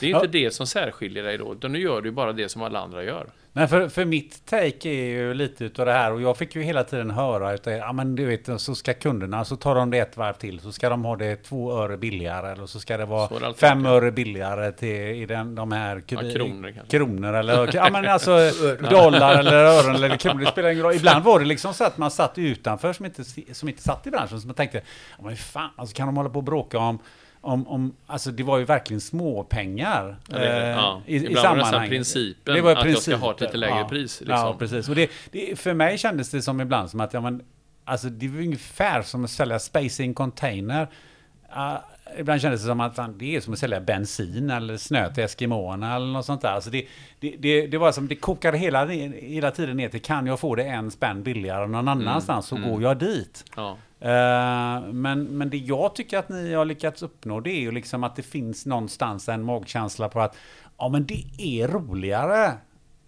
Det är inte ja. det som särskiljer dig då, utan nu gör du bara det som alla andra gör. Nej, för, för mitt take är ju lite utav det här och jag fick ju hela tiden höra utav ja men du vet så ska kunderna så tar de det ett varv till så ska de ha det två öre billigare eller så ska det vara det fem det. öre billigare till i den, de här ja, kronor, kronor eller ja men alltså dollar eller ören eller kronor, det spelar ingen roll. Ibland var det liksom så att man satt utanför som inte, som inte satt i branschen så man tänkte, ja men fan, alltså kan de hålla på och bråka om om, om, alltså det var ju verkligen småpengar ja, eh, ja. i, i sammanhanget. Var det principen det var att jag ska ha ett lite lägre ja, pris. Liksom. Ja, precis. Och det, det, för mig kändes det som ibland som att, ja men, alltså det var ungefär som att sälja space in container. Uh, ibland kändes det som att det är som att sälja bensin eller snö till eskimåerna eller något sånt där. Alltså det, det, det, det var som, det kokade hela, hela tiden ner till, kan jag få det en spänn billigare någon mm, annanstans mm, så mm. går jag dit. Ja. Uh, men, men det jag tycker att ni har lyckats uppnå det är ju liksom att det finns någonstans en magkänsla på att ja men det är roligare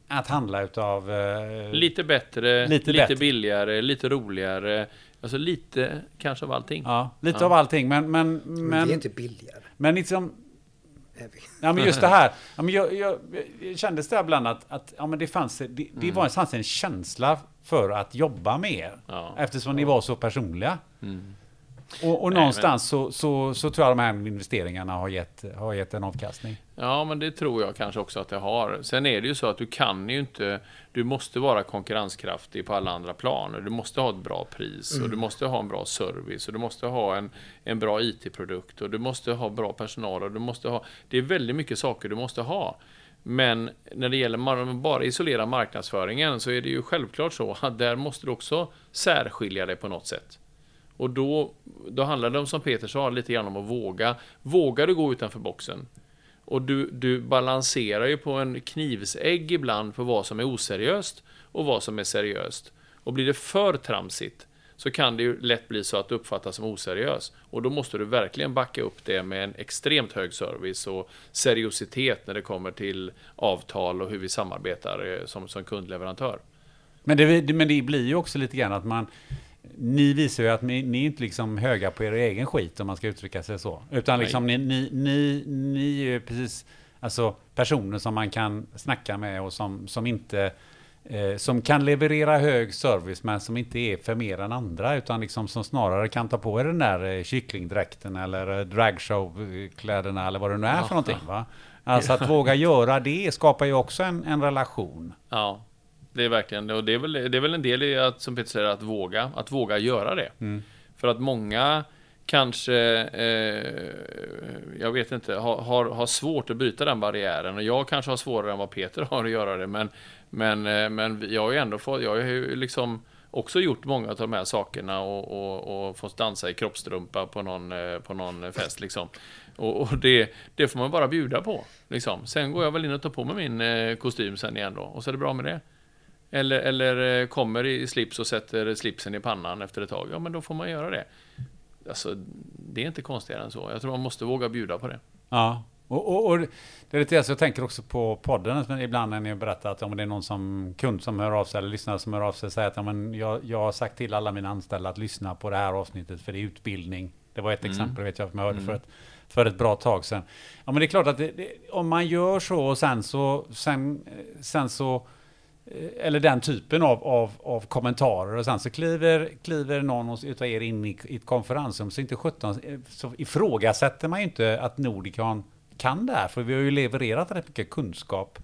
att handla utav... Uh, lite bättre, lite, lite bättre. billigare, lite roligare. Alltså lite kanske av allting. Ja, lite ja. av allting. Men, men, men, men det är inte billigare. Men liksom... Ja, men just det här. Ja, men jag, jag, jag kändes det ibland att, att ja, men det, fanns, det, det mm. var, fanns en känsla för att jobba med er. Ja. Eftersom ni var så personliga. Mm. Och, och Nej, någonstans men... så, så, så tror jag de här investeringarna har gett, har gett en avkastning. Ja, men det tror jag kanske också att det har. Sen är det ju så att du kan ju inte... Du måste vara konkurrenskraftig på alla andra planer. Du måste ha ett bra pris mm. och du måste ha en bra service och du måste ha en, en bra IT-produkt och du måste ha bra personal och du måste ha... Det är väldigt mycket saker du måste ha. Men när det gäller bara isolera marknadsföringen så är det ju självklart så att där måste du också särskilja dig på något sätt. Och då, då handlar det om, som Peter sa, lite grann om att våga. Vågar du gå utanför boxen? Och du, du balanserar ju på en knivsägg ibland på vad som är oseriöst och vad som är seriöst. Och blir det för tramsigt så kan det ju lätt bli så att du uppfattas som oseriös. Och då måste du verkligen backa upp det med en extremt hög service och seriositet när det kommer till avtal och hur vi samarbetar eh, som, som kundleverantör. Men det, men det blir ju också lite grann att man ni visar ju att ni, ni är inte liksom höga på er egen skit om man ska uttrycka sig så. Utan liksom ni, ni, ni, ni är ju precis alltså, personer som man kan snacka med och som, som inte eh, som kan leverera hög service men som inte är för mer än andra utan liksom som snarare kan ta på er den där eh, kycklingdräkten eller eh, dragshowkläderna eller vad det nu är för någonting. Va? Alltså att våga göra det skapar ju också en, en relation. Ja, det är verkligen och det är väl, det är väl en del i att, som Peter säger, att våga, att våga göra det. Mm. För att många kanske, eh, jag vet inte, har, har, har, svårt att bryta den barriären. Och jag kanske har svårare än vad Peter har att göra det. Men, men, eh, men jag har ju ändå fått, jag har ju liksom också gjort många av de här sakerna och, och, och fått dansa i kroppstrumpa på någon, eh, på någon fest liksom. Och, och det, det, får man bara bjuda på. Liksom. Sen går jag väl in och tar på mig min eh, kostym sen igen då, och så är det bra med det. Eller, eller kommer i slips och sätter slipsen i pannan efter ett tag, ja men då får man göra det. Alltså, det är inte konstigare än så. Jag tror man måste våga bjuda på det. Ja, och, och, och, det är lite så jag tänker också på podden, men ibland när ni berättar att om det är någon som kund som hör av sig eller lyssnare som hör av sig säger att ja, men jag, jag har sagt till alla mina anställda att lyssna på det här avsnittet för det är utbildning. Det var ett Mm. exempel vet jag, som jag hörde för, ett, för ett bra tag sedan. Ja, men det är klart att det, det, om man gör så och sen så, sen, eh, sen så eh, eller den typen av, av, av kommentarer och sen så kliver, kliver någon utav er in i, i ett konferensrum så inte 17 eh, så ifrågasätter man ju inte att Nordicon kan det här för vi har ju levererat rätt mycket kunskap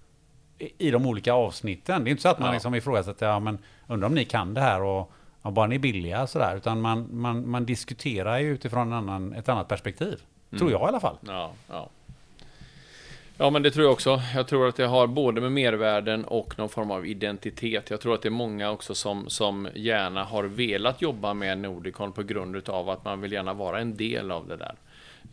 i, i de olika avsnitten. Det är inte så att man Ja. liksom ifrågasätter, ja men undrar om ni kan det här och ja, bara ni är billiga sådär, utan man, man, man diskuterar ju utifrån en annan, ett annat perspektiv. Tror jag i alla fall. Ja, ja. Ja, men det tror jag också. Jag tror att det har både med mervärden och någon form av identitet. Jag tror att det är många också som, som gärna har velat jobba med Nordicon på grund av att man vill gärna vara en del av det där.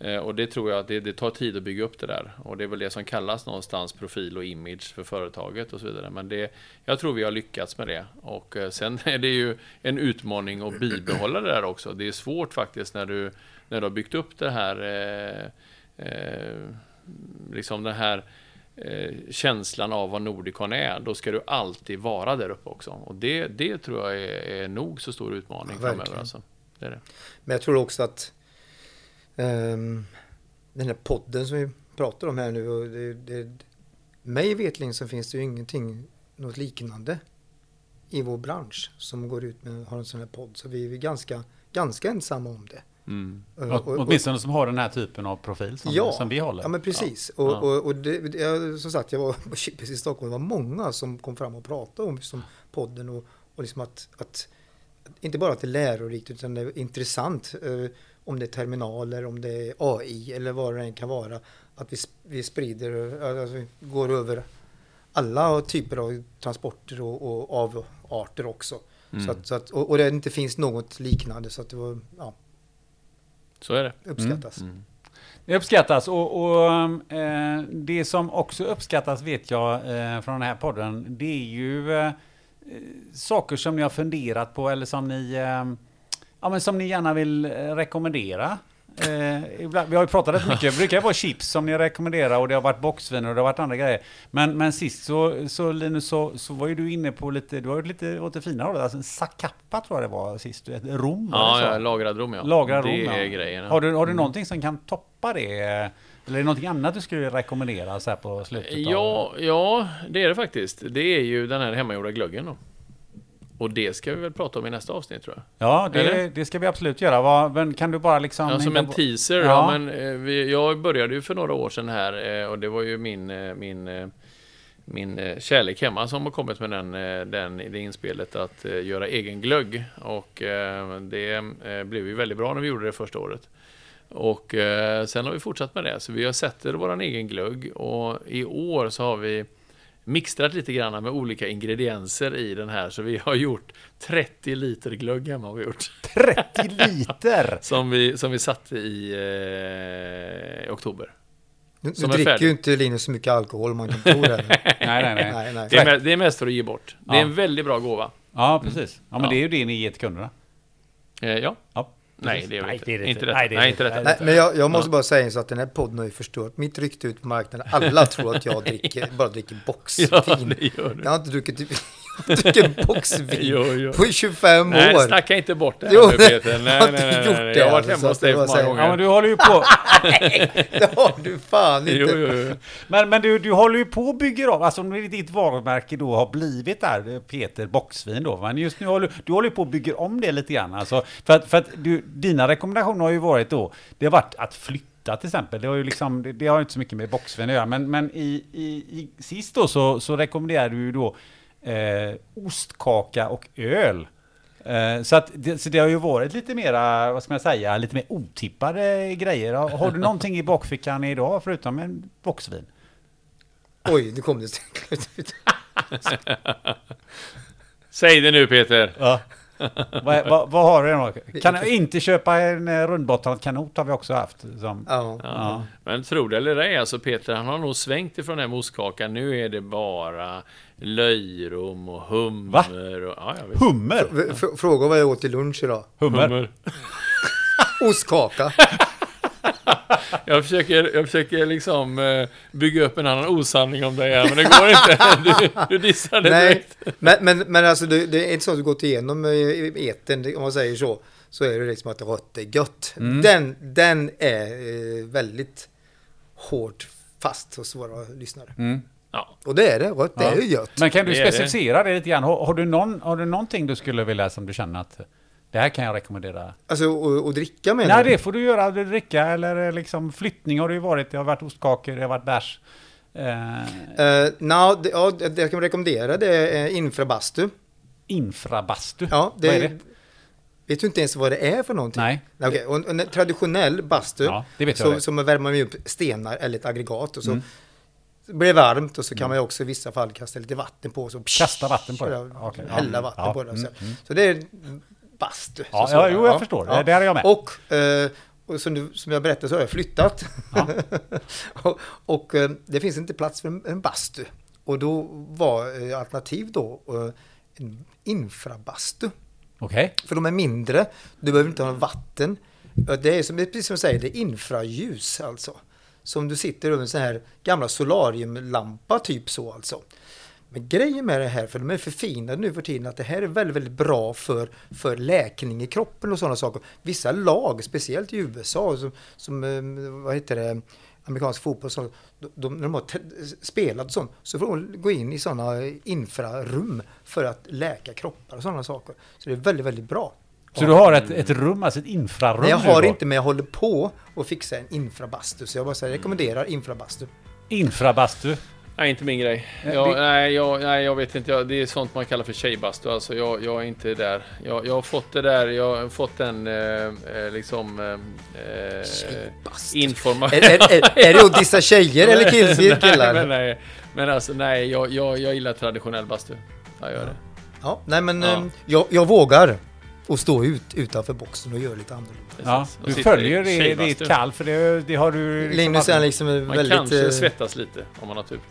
Eh, och det tror jag att det, det tar tid att bygga upp det där. Och det är väl det som kallas någonstans profil och image för företaget och så vidare. Men det, jag tror vi har lyckats med det. Och eh, sen är det ju en utmaning att bibehålla det där också. Det är svårt faktiskt när du, när du har byggt upp det här eh, eh, liksom den här eh, känslan av vad Nordicon är, då ska du alltid vara där uppe också. Och det, det tror jag är, är nog så stor utmaning Ja, framöver. Alltså. Det är det. Men jag tror också att ehm, den här podden som vi pratar om här nu, och det, det, mig vetligen så finns det ju ingenting, något liknande i vår bransch som går ut med har en sån här podd. Så vi är ganska, ganska ensamma om det. Mm. Och- Åt- och- och- Åtminstone som har den här typen av profil som, ja, som vi håller. Ja, men precis. Ja. Och, och, det, jag, som sagt, jag var på Chippes i Stockholm. Det var många som kom fram och pratade om liksom, podden och, och liksom att, att inte bara att det är lärorikt utan det är intressant. Eh, om det är terminaler, om det är AI eller vad det än kan vara. Att vi, vi sprider, eh, alltså, vi går över alla typer av transporter och, avarter också. Mm. Så att, så att, och, och det inte finns något liknande så att det var, ja, Så är det. uppskattas. Mm. Det uppskattas och, och eh, det som också uppskattas vet jag eh, från den här podden, det är ju eh, saker som ni har funderat på eller som ni, eh, ja, men som ni gärna vill eh, rekommendera. Eh, ibland, vi har ju pratat rätt mycket, det brukar vara chips som ni rekommenderar och det har varit boxvin och det har varit andra grejer. Men, men sist så, så Linus, så, så var ju du inne på lite, du var ju lite åt det fina hållet, alltså en zacapa tror jag det var sist, ett rom Ja, ja, lagrad rom ja. Lagra det rom, är ja. grejen. ja. Har du, har du Mm. någonting som kan toppa det? Eller är det någonting annat du skulle rekommendera så här på slutet? av- Ja, ja, det är det faktiskt. Det är ju den här hemmagjorda glöggen då. Och det ska vi väl prata om i nästa avsnitt tror jag. Ja, det, det ska vi absolut göra. Vad, men kan du bara liksom... Ja, som en teaser. Ja. Ja. men, eh, vi, jag började ju för några år sedan här eh, och det var ju min, eh, min, min kärlek hemma som har kommit med den, den, det inspelet att göra egen glögg. Och det blev ju väldigt bra när vi gjorde det första året. Och sen har vi fortsatt med det. Så vi har sätter våran egen glögg och i år så har vi mixtrat lite grann med olika ingredienser i den här. Så vi har gjort 30 liter glögg hemma har vi gjort. 30 liter! Som vi, som vi satte i eh, oktober. Nu, nu dricker färdig. ju inte Linus så mycket alkohol man kan tro det. nej, nej, nej. nej, nej. Det är, mest, det är mest för att ge bort. Det är Ja. en väldigt bra gåva. Ja, precis. Ja, men Ja. det är ju det ni ger till kunderna. Eh, ja. Ja. Nej, det är Nej, inte. det är inte. Nej, det är inte men jag, jag måste Ja. bara säga så att den här podden har ju förstört mitt rykte ut på marknaden. Alla tror att jag dricker, bara dricker boxvin. Ja, det gör du. Jag har inte druckit, dricker boxvin Jo, jo. på 25 Nej, år. snacka inte bort det här Jo, nu Peter. Nej, nej, inte nej, nej. det, Jag har varit alltså, hemma hos dig många gånger. Ja, men du håller ju på... Det har du fan inte. Jo, jo, jo. Men, men du, du håller ju på och bygger av, alltså om ditt varumärke då har blivit där, Peter Boxvin då, men just nu håller du håller ju på och bygger om det lite grann. Alltså, för att, för att du, dina rekommendationer har ju varit då, det har varit att flytta till exempel. Det har ju liksom, det, det har ju inte så mycket med boxvin att göra, men, men i, i, i sist då så, så rekommenderar du ju då eh, ostkaka och öl. Eh, Så, att det, så det har ju varit lite mera, vad ska man säga, lite mer otippade grejer. Har, har du någonting i bakfickan idag förutom en boxvin? Oj, nu kom det. Säg det nu Peter. Ja. vad, vad, vad har du då? Kan jag inte köpa en eh, rundbottnad kanot har vi också haft. Som, Ja. ja. Men tro det eller ej, alltså Peter han har nog svängt ifrån den här moskakan. Nu är det bara löjrom och hummer. Och, ja, jag vet. Hummer! F- Fråga vad jag åt till lunch idag. Hummer. Ostkaka. Jag försöker, jag försöker liksom eh, bygga upp en annan osanning om dig här, men det går inte. Du, du dissar det Nej, direkt. men, men, men alltså det, det är inte så att du gått igenom eh, etern, om man säger så. så är det liksom att rött är gött. Den, den är eh, väldigt hårt fast hos våra lyssnare. Mm. Ja. Och det är det, rött Ja. är ju gött. Men kan du Det är det. specificera det lite grann? Har, har, du någon, har du någonting du skulle vilja som du känner att det här kan jag rekommendera? Alltså och, och dricka menar Nej, du? det får du göra. Du dricka eller liksom flyttning har det ju varit. Det har varit ostkakor, det har varit bärs. Eh, Uh, no, det, ja, det jag kan rekommendera det är infrabastu. infrabastu. Ja, det, Vad är det? Vet du inte ens vad det är för någonting? Nej. Okej, och en traditionell bastu, Ja, det vet jag så, det. så man värmer upp stenar eller ett aggregat och så Mm. Blir det varmt och så kan man ju också i vissa fall kasta lite vatten på. Så Kasta vatten på det? ja. Hälla vatten Ja, på det. och Så, mm, mm. så det är bastu. Ja, så, ja, jo, jag förstår. Det- det är jag med. Och, eh, och som, du, som jag berättade så har jag flyttat. Ja. och och eh, det finns inte plats för en, en bastu. Och då var eh, alternativ då eh, en infrabastu. Okej. För de är mindre, du behöver inte ha vatten. Det är som, precis som jag säger, det är infraljus alltså. Som du sitter över en sån här gamla solariumlampa typ så alltså. Men grejen med det här, för de är förfinade nu för tiden, att det här är väldigt, väldigt bra för, för läkning i kroppen och sådana saker. Vissa lag, speciellt i USA, som, som ehm, vad heter det, amerikansk fotboll, så, de, när de har spelat och sånt, så får de gå in i sådana infrarum för att läka kroppar och sådana saker. Så det är väldigt, väldigt bra. Så du har ett, ett rum, alltså ett infrarum? Nej, jag har inte, men jag håller på att fixa en infrabastu. Så jag bara säger, rekommenderar infrabastu. Infrabastu? Nej, inte min grej. Jag, nej, jag, nej, jag vet inte. Jag, det är sånt man kallar för tjejbastu. Alltså, jag, jag är inte där. Jag, jag har fått det där. Jag har fått den eh, eh, liksom... Eh, information. Är, är, är, är det att dissa tjejer eller kill, Nej, killar? men, nej, men alltså nej, jag, jag, jag gillar traditionell bastu. Jag gör det. Ja, nej men Ja. eh, jag, jag vågar att stå ut utanför boxen och göra lite annorlunda. Ja. Och du följer i ditt kall, för det, det har du... liksom Linus är liksom Man väldigt... kanske eh, svettas lite om man har tur.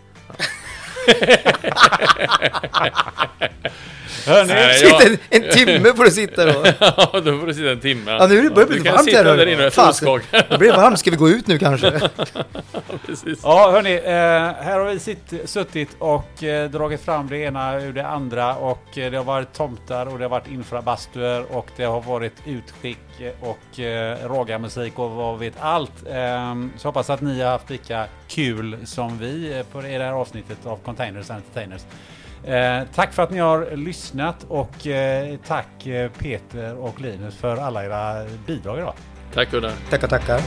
Hörni, Nej, Sitta en, en timme får du sitta då. Ja, då får du sitta en timme. Ja, nu är det börjar bli Du kan varmt sitta här. där inne och äta Fasen. ostkaka. Det blir varmt, ska vi gå ut nu kanske? Precis. Ja, hörni, eh, här har vi sitt, suttit och eh, dragit fram det ena ur det andra och eh, det har varit tomtar och det har varit infrabastuer och det har varit utskick och eh, rågarmusik och vad vet allt. Eh, så hoppas att ni har haft lika kul som vi på det här avsnittet av Containers and Entertainers. Eh, tack för att ni har lyssnat och eh, tack eh, Peter och Linus för alla era bidrag idag. Tack Gunnar. Tackar, tackar.